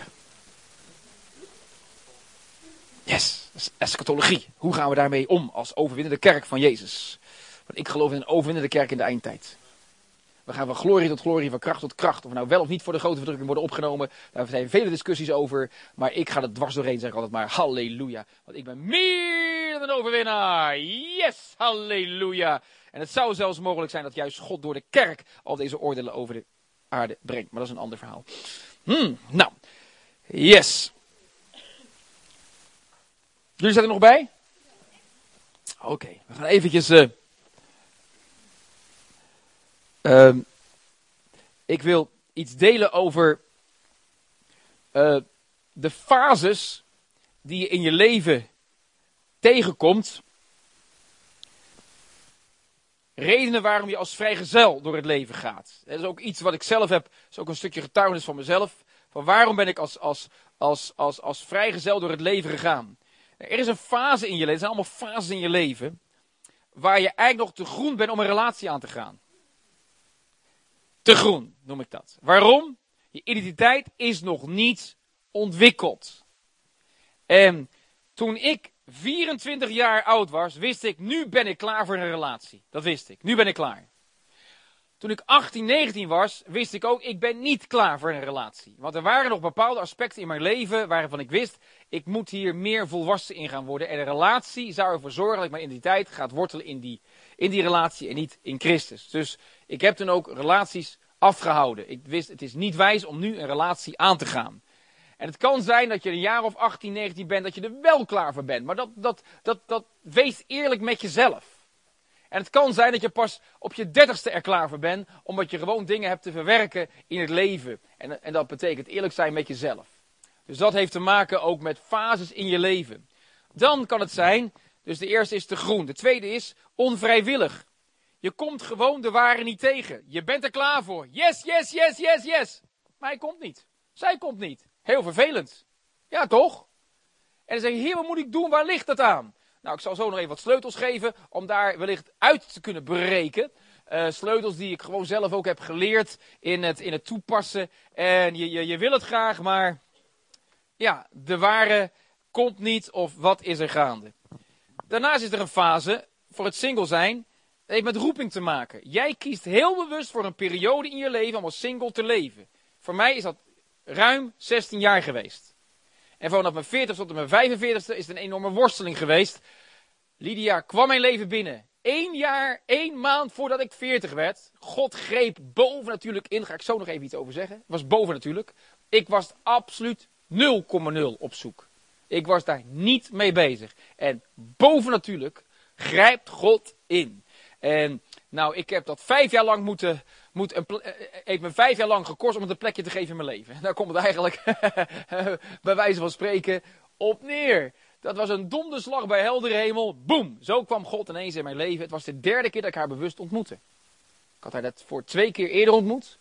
Yes, eschatologie. Hoe gaan we daarmee om als overwinnende kerk van Jezus? Want ik geloof in een overwinnende kerk in de eindtijd. We gaan van glorie tot glorie, van kracht tot kracht. Of we nou wel of niet voor de grote verdrukking worden opgenomen. Daar zijn vele discussies over. Maar ik ga er dwars doorheen, zeg ik altijd maar. Halleluja. Want ik ben meer dan een overwinnaar. Yes, halleluja. En het zou zelfs mogelijk zijn dat juist God door de kerk al deze oordelen over de aarde brengt. Maar dat is een ander verhaal. Hmm, nou, yes. Jullie zijn er nog bij? Oké, we gaan eventjes... Uh, uh, ik wil iets delen over uh, de fases die je in je leven tegenkomt. Redenen waarom je als vrijgezel door het leven gaat. Dat is ook iets wat ik zelf heb. Dat is ook een stukje getuigenis van mezelf. Van waarom ben ik als, als, als, als, als vrijgezel door het leven gegaan. Er is een fase in je leven, er zijn allemaal fases in je leven, waar je eigenlijk nog te groen bent om een relatie aan te gaan. Te groen noem ik dat. Waarom? Je identiteit is nog niet ontwikkeld. En toen ik 24 jaar oud was, wist ik, nu ben ik klaar voor een relatie. Dat wist ik. Nu ben ik klaar. Toen ik 18, 19 was, wist ik ook, ik ben niet klaar voor een relatie. Want er waren nog bepaalde aspecten in mijn leven waarvan ik wist, ik moet hier meer volwassen in gaan worden. En een relatie zou ervoor zorgen dat ik mijn identiteit gaat wortelen in die, in die relatie en niet in Christus. Dus ik heb toen ook relaties afgehouden. Ik wist, het is niet wijs om nu een relatie aan te gaan. En het kan zijn dat je een jaar of 18, 19 bent, dat je er wel klaar voor bent. Maar dat, dat, dat, dat wees eerlijk met jezelf. En het kan zijn dat je pas op je dertigste er klaar voor bent, omdat je gewoon dingen hebt te verwerken in het leven. En, en dat betekent eerlijk zijn met jezelf. Dus dat heeft te maken ook met fases in je leven. Dan kan het zijn, dus de eerste is te groen. De tweede is onvrijwillig. Je komt gewoon de ware niet tegen. Je bent er klaar voor. Yes, yes, yes, yes, yes. Maar hij komt niet. Zij komt niet. Heel vervelend. Ja, toch? En dan zeg je, heer, wat moet ik doen? Waar ligt het aan? Nou, ik zal zo nog even wat sleutels geven om daar wellicht uit te kunnen breken. Uh, sleutels die ik gewoon zelf ook heb geleerd in het, in het toepassen. En je, je, je wil het graag, maar ja, de ware komt niet of wat is er gaande. Daarnaast is er een fase voor het single zijn. Dat heeft met roeping te maken. Jij kiest heel bewust voor een periode in je leven om als single te leven. Voor mij is dat ruim 16 jaar geweest. En vanaf mijn 40 tot mijn 45ste is het een enorme worsteling geweest. Lydia kwam mijn leven binnen. Eén jaar, één maand voordat ik 40 werd. God greep boven natuurlijk in. Daar ga ik zo nog even iets over zeggen. Was boven natuurlijk. Ik was absoluut 0,0 op zoek. Ik was daar niet mee bezig. En boven natuurlijk grijpt God in. En nou, ik heb dat vijf jaar lang moeten, moet een, eh, eh, heeft me vijf jaar lang gekost om het een plekje te geven in mijn leven. Daar komt het eigenlijk, bij wijze van spreken, op neer. Dat was een donderslag bij heldere hemel. Boom! Zo kwam God ineens in mijn leven. Het was de derde keer dat ik haar bewust ontmoette. Ik had haar dat voor twee keer eerder ontmoet.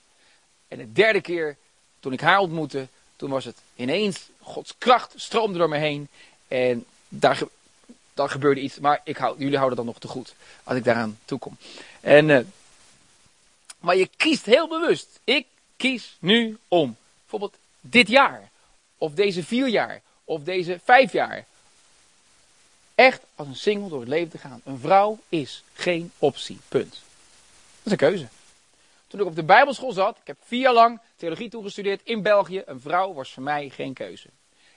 En de derde keer, toen ik haar ontmoette, toen was het ineens, Gods kracht stroomde door me heen. En daar, daar gebeurde iets. Maar ik hou, jullie houden dat nog te goed, als ik daaraan toekom. En... Uh, maar je kiest heel bewust. Ik kies nu om. Bijvoorbeeld dit jaar. Of deze vier jaar. Of deze vijf jaar. Echt als een single door het leven te gaan. Een vrouw is geen optie. Punt. Dat is een keuze. Toen ik op de Bijbelschool zat, ik heb vier jaar lang theologie toegestudeerd in België. Een vrouw was voor mij geen keuze.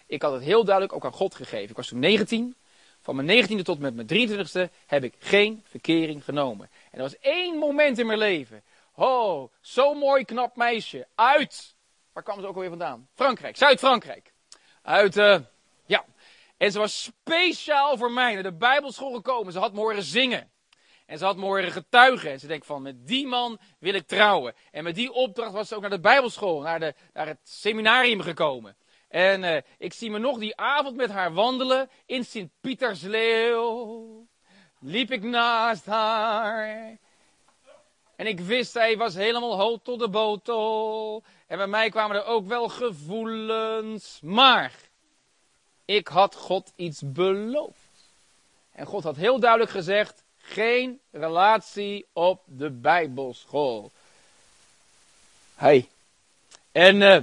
Ik had het heel duidelijk ook aan God gegeven. Ik was toen 19. Van mijn 19e tot met mijn 23e heb ik geen verkering genomen. En er was één moment in mijn leven Oh, zo'n mooi knap meisje. Uit. Waar kwam ze ook alweer vandaan? Frankrijk, Zuid-Frankrijk. Uit, uh, ja. En ze was speciaal voor mij naar de Bijbelschool gekomen. Ze had mogen zingen. En ze had mogen getuigen. En ze denkt van, met die man wil ik trouwen. En met die opdracht was ze ook naar de Bijbelschool, naar, de, naar het seminarium gekomen. En uh, ik zie me nog die avond met haar wandelen in Sint-Pietersleeuw. Liep ik naast haar. En ik wist, zij was helemaal hoog tot de botel. En bij mij kwamen er ook wel gevoelens. Maar ik had God iets beloofd. En God had heel duidelijk gezegd: geen relatie op de Bijbelschool. Hey. En, uh,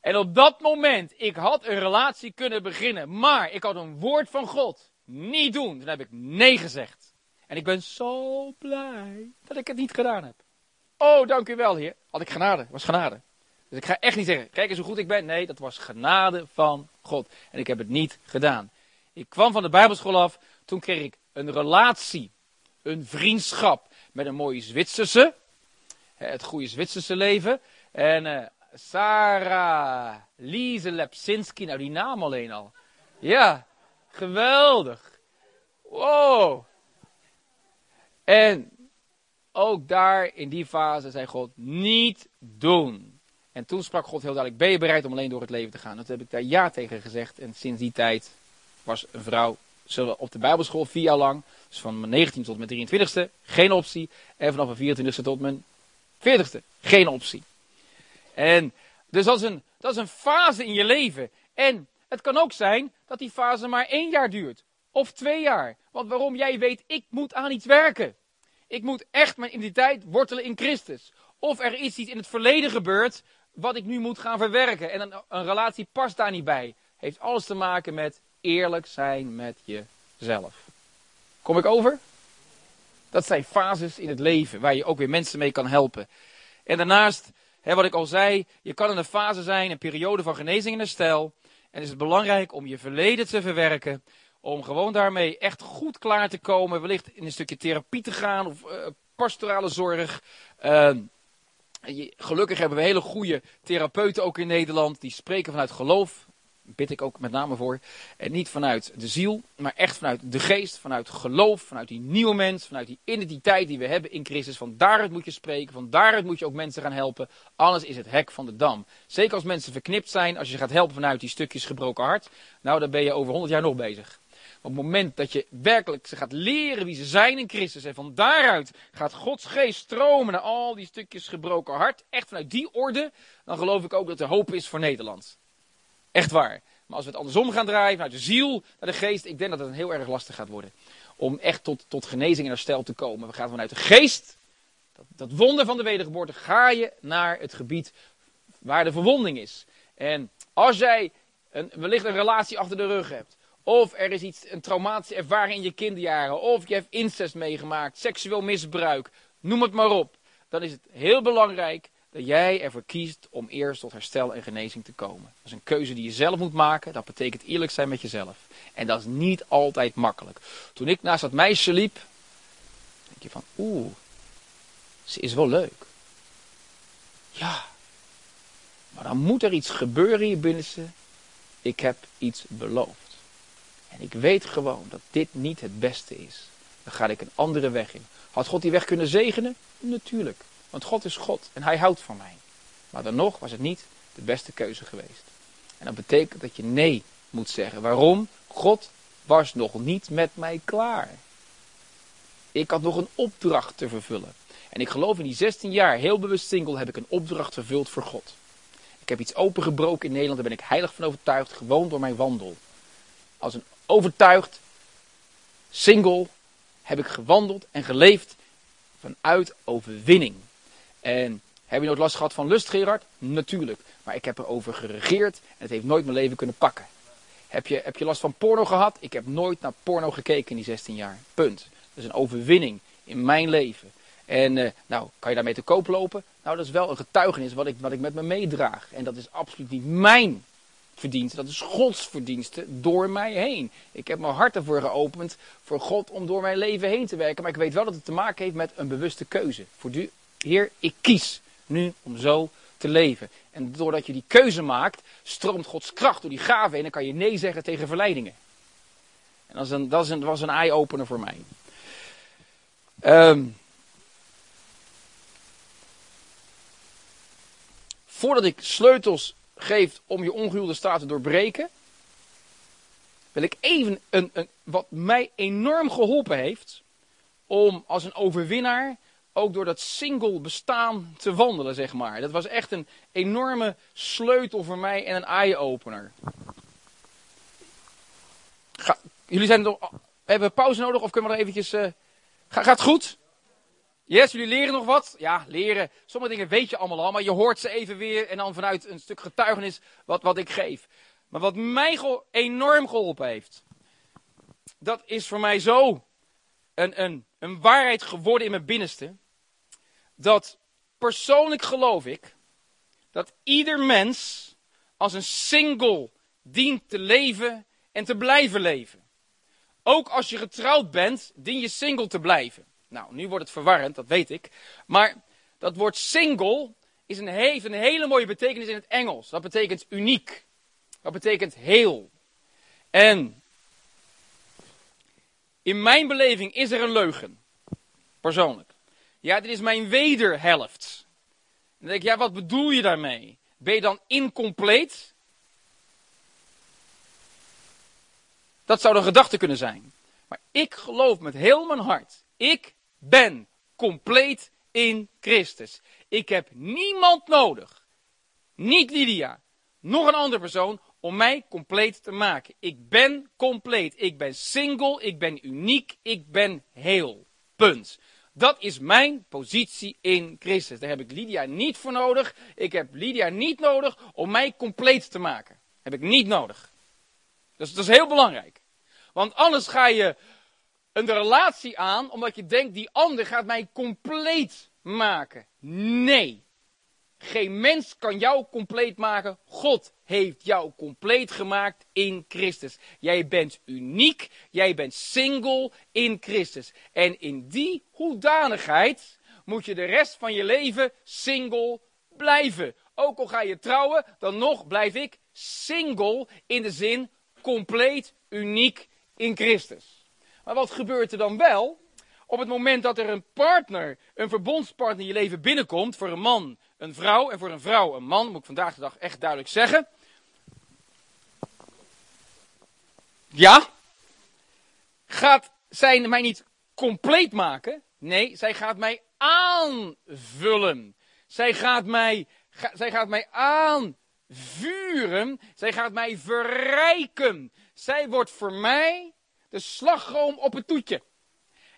en op dat moment, ik had een relatie kunnen beginnen, maar ik had een woord van God. Niet doen. Toen heb ik nee gezegd. En ik ben zo blij dat ik het niet gedaan heb. Oh, dank u wel, Heer. Had ik genade, was genade. Dus ik ga echt niet zeggen, kijk eens hoe goed ik ben. Nee, dat was genade van God. En ik heb het niet gedaan. Ik kwam van de Bijbelschool af, toen kreeg ik een relatie, een vriendschap met een mooie Zwitserse. Het goede Zwitserse leven. En uh, Sarah Lise Lepsinski, nou die naam alleen al. Ja, geweldig. Wow. En ook daar in die fase zei God, niet doen. En toen sprak God heel duidelijk, ben je bereid om alleen door het leven te gaan? Dat heb ik daar ja tegen gezegd. En sinds die tijd was een vrouw op de bijbelschool vier jaar lang. Dus van mijn 19 tot mijn 23ste, geen optie. En vanaf mijn 24ste tot mijn 40ste, geen optie. En dus dat is, een, dat is een fase in je leven. En het kan ook zijn dat die fase maar één jaar duurt. Of twee jaar. Want waarom jij weet, ik moet aan iets werken. Ik moet echt mijn identiteit wortelen in Christus. Of er is iets in het verleden gebeurd wat ik nu moet gaan verwerken. En een, een relatie past daar niet bij. Heeft alles te maken met eerlijk zijn met jezelf. Kom ik over? Dat zijn fases in het leven waar je ook weer mensen mee kan helpen. En daarnaast, hè, wat ik al zei, je kan in een fase zijn, een periode van genezing en herstel. En is het belangrijk om je verleden te verwerken. Om gewoon daarmee echt goed klaar te komen. Wellicht in een stukje therapie te gaan of uh, pastorale zorg. Uh, gelukkig hebben we hele goede therapeuten ook in Nederland. Die spreken vanuit geloof bid ik ook met name voor. En niet vanuit de ziel, maar echt vanuit de geest, vanuit geloof, vanuit die nieuwe mens, vanuit die identiteit die we hebben in Christus. Van daaruit moet je spreken, van daaruit moet je ook mensen gaan helpen. Anders is het hek van de dam. Zeker als mensen verknipt zijn, als je gaat helpen vanuit die stukjes gebroken hart. Nou, dan ben je over 100 jaar nog bezig. Op het moment dat je werkelijk ze gaat leren wie ze zijn in Christus. En van daaruit gaat Gods geest stromen naar al die stukjes gebroken hart. Echt vanuit die orde. Dan geloof ik ook dat er hoop is voor Nederland. Echt waar. Maar als we het andersom gaan draaien, vanuit de ziel naar de geest, ik denk dat het heel erg lastig gaat worden. Om echt tot, tot genezing en herstel te komen. We gaan vanuit de geest, dat, dat wonder van de wedergeboorte, ga je naar het gebied waar de verwonding is. En als jij een, wellicht een relatie achter de rug hebt, of er is iets, een traumatische ervaring in je kinderjaren, of je hebt incest meegemaakt, seksueel misbruik, noem het maar op. Dan is het heel belangrijk dat jij ervoor kiest om eerst tot herstel en genezing te komen. Dat is een keuze die je zelf moet maken. Dat betekent eerlijk zijn met jezelf. En dat is niet altijd makkelijk. Toen ik naast dat meisje liep, denk je van, oeh, ze is wel leuk. Ja, maar dan moet er iets gebeuren hier binnenste. Ik heb iets beloofd. En ik weet gewoon dat dit niet het beste is. Dan ga ik een andere weg in. Had God die weg kunnen zegenen? Natuurlijk. Want God is God en hij houdt van mij. Maar dan nog was het niet de beste keuze geweest. En dat betekent dat je nee moet zeggen. Waarom? God was nog niet met mij klaar. Ik had nog een opdracht te vervullen. En ik geloof in die 16 jaar, heel bewust single, heb ik een opdracht vervuld voor God. Ik heb iets opengebroken in Nederland, daar ben ik heilig van overtuigd, gewoon door mijn wandel. Als een overtuigd single heb ik gewandeld en geleefd vanuit overwinning. En heb je nooit last gehad van lust, Gerard? Natuurlijk. Maar ik heb erover geregeerd en het heeft nooit mijn leven kunnen pakken. Heb je, heb je last van porno gehad? Ik heb nooit naar porno gekeken in die 16 jaar. Punt. Dat is een overwinning in mijn leven. En uh, nou, kan je daarmee te koop lopen? Nou, dat is wel een getuigenis wat ik, wat ik met me meedraag. En dat is absoluut niet mijn verdienste. Dat is Gods verdienste door mij heen. Ik heb mijn hart ervoor geopend voor God om door mijn leven heen te werken. Maar ik weet wel dat het te maken heeft met een bewuste keuze. Voor du Heer, ik kies nu om zo te leven. En doordat je die keuze maakt, stroomt Gods kracht door die gave en dan kan je nee zeggen tegen verleidingen. En dat, een, dat, was een eye-opener voor mij. Um, voordat ik sleutels geef om je ongehuwde staat te doorbreken, wil ik even een, een, wat mij enorm geholpen heeft om als een overwinnaar ook door dat single bestaan te wandelen, zeg maar. Dat was echt een enorme sleutel voor mij en een eye-opener. jullie zijn nog, hebben pauze nodig of kunnen we nog eventjes... Uh, gaat het goed? Yes, jullie leren nog wat? Ja, leren. Sommige dingen weet je allemaal al, maar je hoort ze even weer en dan vanuit een stuk getuigenis wat, wat ik geef. Maar wat mij enorm geholpen heeft, dat is voor mij zo een, een een waarheid geworden in mijn binnenste. Dat persoonlijk geloof ik dat ieder mens als een single dient te leven en te blijven leven. Ook als je getrouwd bent, dien je single te blijven. Nou, nu wordt het verwarrend, dat weet ik. Maar dat woord single is een, heeft een hele mooie betekenis in het Engels. Dat betekent uniek. Dat betekent heel. En in mijn beleving is er een leugen. Persoonlijk. Ja, dit is mijn wederhelft. Dan denk ik, ja, wat bedoel je daarmee? Ben je dan incompleet? Dat zou een gedachte kunnen zijn. Maar ik geloof met heel mijn hart. Ik ben compleet in Christus. Ik heb niemand nodig. Niet Lydia. Nog een andere persoon om mij compleet te maken. Ik ben compleet. Ik ben single. Ik ben uniek. Ik ben heel. Punt. Dat is mijn positie in Christus. Daar heb ik Lydia niet voor nodig. Ik heb Lydia niet nodig om mij compleet te maken. Heb ik niet nodig. Dat is heel belangrijk. Want anders ga je een relatie aan omdat je denkt die ander gaat mij compleet maken. Nee. Geen mens kan jou compleet maken. God heeft jou compleet gemaakt in Christus. Jij bent uniek. Jij bent single in Christus. En in die hoedanigheid moet je de rest van je leven single blijven. Ook al ga je trouwen, dan nog blijf ik single in de zin compleet uniek in Christus. Maar wat gebeurt er dan wel? Op het moment dat er een partner, een verbondspartner in je leven binnenkomt, voor een man een vrouw en voor een vrouw een man, moet ik vandaag de dag echt duidelijk zeggen. Ja, gaat zij mij niet compleet maken? Nee, zij gaat mij aanvullen. Zij gaat mij, zij gaat mij aanvuren. Zij gaat mij verrijken. Zij wordt voor mij de slagroom op het toetje.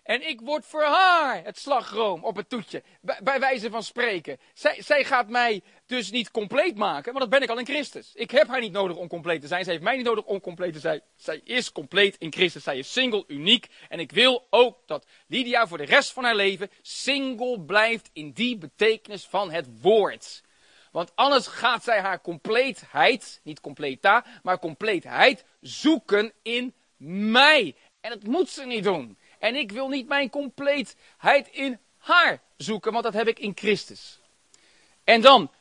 En ik word voor haar het slagroom op het toetje. Bij, wijze van spreken. Zij, zij gaat mij dus niet compleet maken, want dat ben ik al in Christus. Ik heb haar niet nodig om compleet te zijn. Zij heeft mij niet nodig om compleet te zijn. Zij is compleet in Christus. Zij is single, uniek. En ik wil ook dat Lydia voor de rest van haar leven single blijft in die betekenis van het woord. Want anders gaat zij haar compleetheid, niet completa, maar compleetheid zoeken in mij. En dat moet ze niet doen. En ik wil niet mijn compleetheid in haar zoeken, want dat heb ik in Christus. En dan,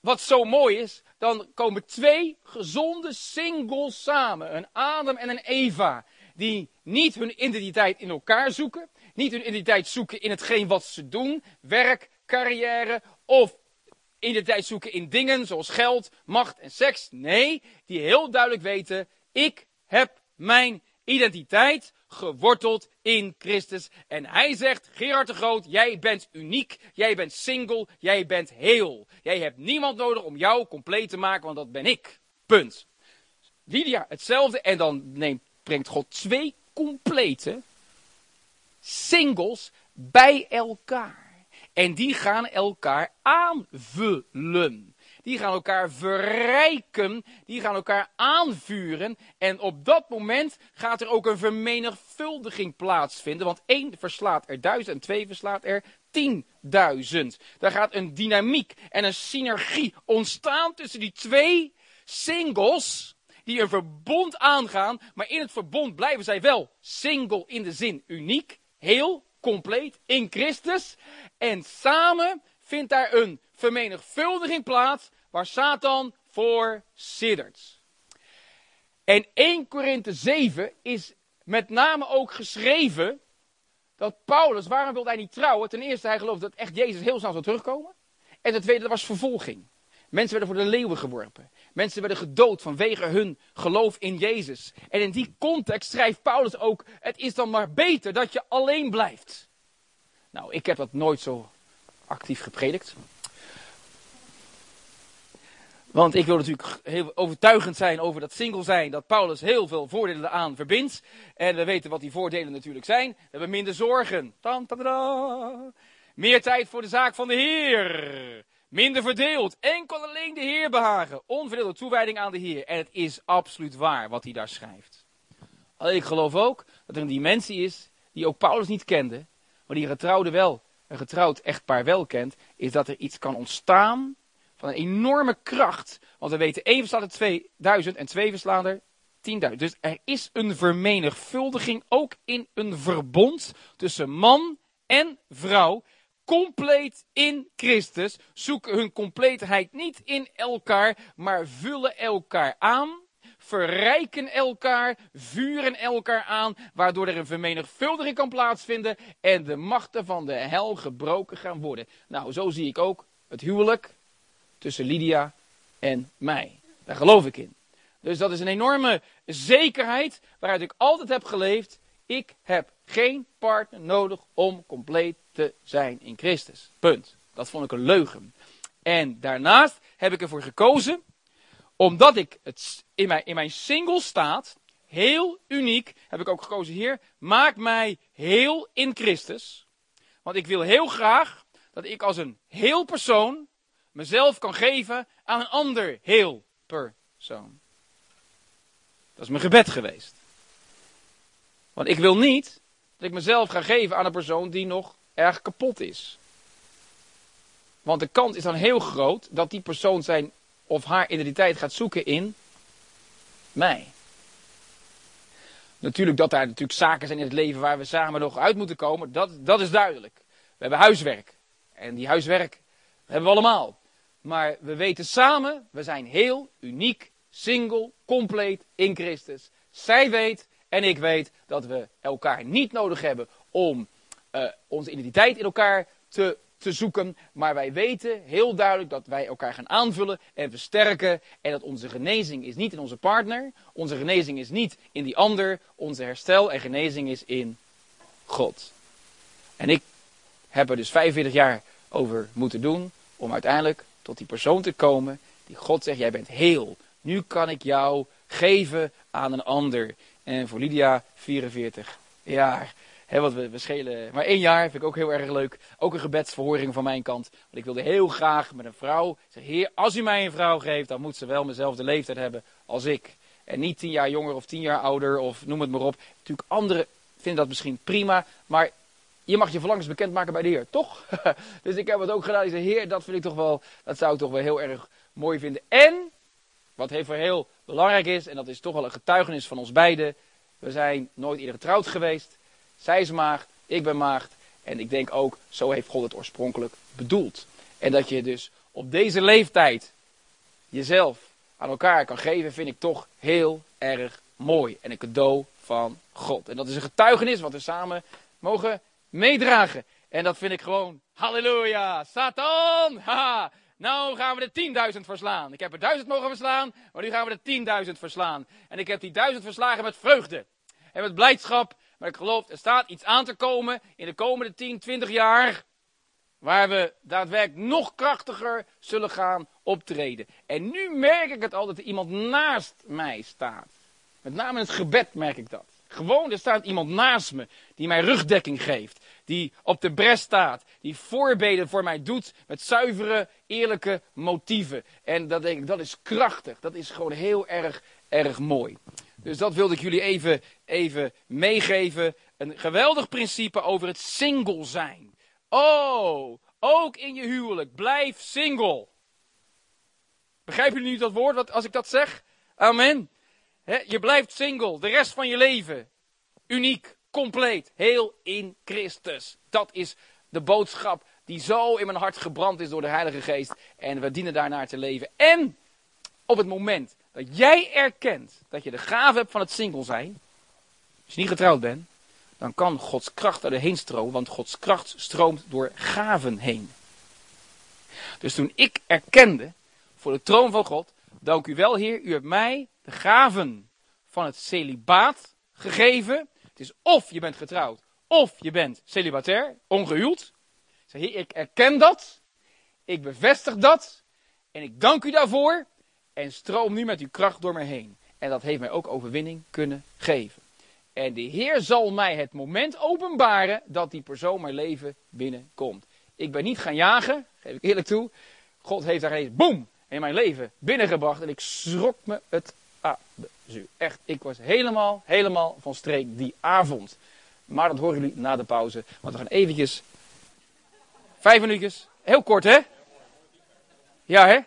wat zo mooi is, dan komen twee gezonde singles samen. Een Adam en een Eva. Die niet hun identiteit in elkaar zoeken. Niet hun identiteit zoeken in hetgeen wat ze doen. Werk, carrière of identiteit zoeken in dingen zoals geld, macht en seks. Nee, die heel duidelijk weten, ik heb mijn identiteit geworteld in Christus. En hij zegt, Gerard de Groot, jij bent uniek, jij bent single, jij bent heel. Jij hebt niemand nodig om jou compleet te maken, want dat ben ik. Punt. Lydia, hetzelfde. En dan neemt, brengt God twee complete singles bij elkaar. En die gaan elkaar aanvullen. Die gaan elkaar verrijken. Die gaan elkaar aanvuren. En op dat moment gaat er ook een vermenigvuldiging plaatsvinden. Want één verslaat er duizend en twee verslaat er tienduizend. Daar gaat een dynamiek en een synergie ontstaan tussen die twee singles die een verbond aangaan, maar in het verbond blijven zij wel single in de zin uniek, heel, compleet in Christus. En samen vindt daar een vermenigvuldiging plaats waar Satan voor siddert. En 1 Korinthe 7 is met name ook geschreven dat Paulus, waarom wilde hij niet trouwen? Ten eerste, hij geloofde dat echt Jezus heel snel zou terugkomen. En ten tweede, dat was vervolging. Mensen werden voor de leeuwen geworpen. Mensen werden gedood vanwege hun geloof in Jezus. En in die context schrijft Paulus ook: Het is dan maar beter dat je alleen blijft. Nou, ik heb dat nooit zo actief gepredikt. Want ik wil natuurlijk heel overtuigend zijn over dat single zijn, dat Paulus heel veel voordelen aan verbindt. En we weten wat die voordelen natuurlijk zijn. We hebben minder zorgen. Meer tijd voor de zaak van de Heer. Minder verdeeld. Enkel alleen de Heer behagen. Onverdeelde toewijding aan de Heer. En het is absoluut waar wat hij daar schrijft. Alleen ik geloof ook dat er een dimensie is die ook Paulus niet kende. wat die getrouwde wel, een getrouwd echtpaar wel kent, is dat er iets kan ontstaan van een enorme kracht. Want we weten, één verslaat er 2000 en twee verslaan er 10.000. Dus er is een vermenigvuldiging ook in een verbond tussen man en vrouw. Compleet in Christus. Zoeken hun compleetheid niet in elkaar, maar vullen elkaar aan. Verrijken elkaar, vuren elkaar aan, waardoor er een vermenigvuldiging kan plaatsvinden en de machten van de hel gebroken gaan worden. Nou, zo zie ik ook het huwelijk tussen Lydia en mij. Daar geloof ik in. Dus dat is een enorme zekerheid waaruit ik altijd heb geleefd. Ik heb geen partner nodig om compleet te zijn in Christus. Punt. Dat vond ik een leugen. En daarnaast heb ik ervoor gekozen, omdat ik het in mijn, in mijn single staat, heel uniek, heb ik ook gekozen, Heer, maak mij heel in Christus. Want ik wil heel graag dat ik als een heel persoon mezelf kan geven aan een ander heel persoon. Dat is mijn gebed geweest. Want ik wil niet dat ik mezelf ga geven aan een persoon die nog erg kapot is. Want de kans is dan heel groot dat die persoon zijn of haar identiteit gaat zoeken in mij. Natuurlijk dat daar natuurlijk zaken zijn in het leven waar we samen nog uit moeten komen, dat, dat is duidelijk. We hebben huiswerk. En die huiswerk hebben we allemaal. Maar we weten samen, we zijn heel uniek, single, compleet in Christus. Zij weet en ik weet dat we elkaar niet nodig hebben om uh, onze identiteit in elkaar te, te zoeken. Maar wij weten heel duidelijk dat wij elkaar gaan aanvullen en versterken. En dat onze genezing is niet in onze partner. Onze genezing is niet in die ander. Onze herstel en genezing is in God. En ik heb er dus 45 jaar over moeten doen om uiteindelijk tot die persoon te komen die God zegt, jij bent heel. Nu kan ik jou geven aan een ander. En voor Lydia 44 jaar. He, wat we, we schelen maar één jaar, vind ik ook heel erg leuk. Ook een gebedsverhoring van mijn kant. Want ik wilde heel graag met een vrouw zeggen, heer, als u mij een vrouw geeft, dan moet ze wel dezelfde leeftijd hebben als ik. En niet tien jaar jonger of tien jaar ouder of noem het maar op. Natuurlijk, anderen vinden dat misschien prima, maar je mag je verlangens bekendmaken bij de Heer, toch? dus ik heb het ook gedaan. Ik zei, Heer, dat vind ik toch wel, dat zou ik toch wel heel erg mooi vinden. En, wat heel, heel belangrijk is, en dat is toch wel een getuigenis van ons beiden. We zijn nooit eerder getrouwd geweest. Zij is maagd, ik ben maagd. En ik denk ook, zo heeft God het oorspronkelijk bedoeld. En dat je dus op deze leeftijd jezelf aan elkaar kan geven, vind ik toch heel erg mooi. En een cadeau van God. En dat is een getuigenis wat we samen mogen meedragen. En dat vind ik gewoon, halleluja, Satan, haha. Nou gaan we de 10.000 verslaan. Ik heb er duizend mogen verslaan, maar nu gaan we de 10.000 verslaan. En ik heb die duizend verslagen met vreugde. En met blijdschap. Maar ik geloof, er staat iets aan te komen in de komende 10, 20 jaar. Waar we daadwerkelijk nog krachtiger zullen gaan optreden. En nu merk ik het al dat er iemand naast mij staat. Met name in het gebed merk ik dat. Gewoon, er staat iemand naast me die mij rugdekking geeft. Die op de bres staat. Die voorbeden voor mij doet met zuivere, eerlijke motieven. En dat denk ik, dat is krachtig. Dat is gewoon heel erg, erg mooi. Dus dat wilde ik jullie even, even meegeven. Een geweldig principe over het single zijn. Oh, ook in je huwelijk. Blijf single. Begrijpen jullie nu dat woord als ik dat zeg? Amen je blijft single de rest van je leven. Uniek, compleet, heel in Christus. Dat is de boodschap die zo in mijn hart gebrand is door de Heilige Geest. En we dienen daarnaar te leven. En op het moment dat jij erkent dat je de gave hebt van het single zijn. Als je niet getrouwd bent, dan kan Gods kracht erheen stromen. Want Gods kracht stroomt door gaven heen. Dus toen ik erkende voor de troon van God. Dank u wel, Heer, u hebt mij gaven van het celibaat gegeven. Het is of je bent getrouwd, of je bent celibatair, ongehuwd. Zeg, ik erken dat, ik bevestig dat, en ik dank u daarvoor, en stroom nu met uw kracht door me heen. En dat heeft mij ook overwinning kunnen geven. En de Heer zal mij het moment openbaren dat die persoon mijn leven binnenkomt. Ik ben niet gaan jagen, geef ik eerlijk toe. God heeft daar eens, boem, in mijn leven binnengebracht. En ik schrok me het Echt, ik was helemaal, helemaal van streek die avond. Maar dat horen jullie na de pauze. Want we gaan eventjes, vijf minuutjes, heel kort hè? Ja hè?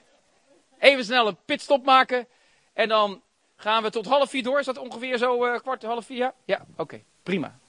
Even snel een pitstop maken. En dan gaan we tot half vier door. Is dat ongeveer zo uh, kwart, half vier? Ja, ja oké, prima.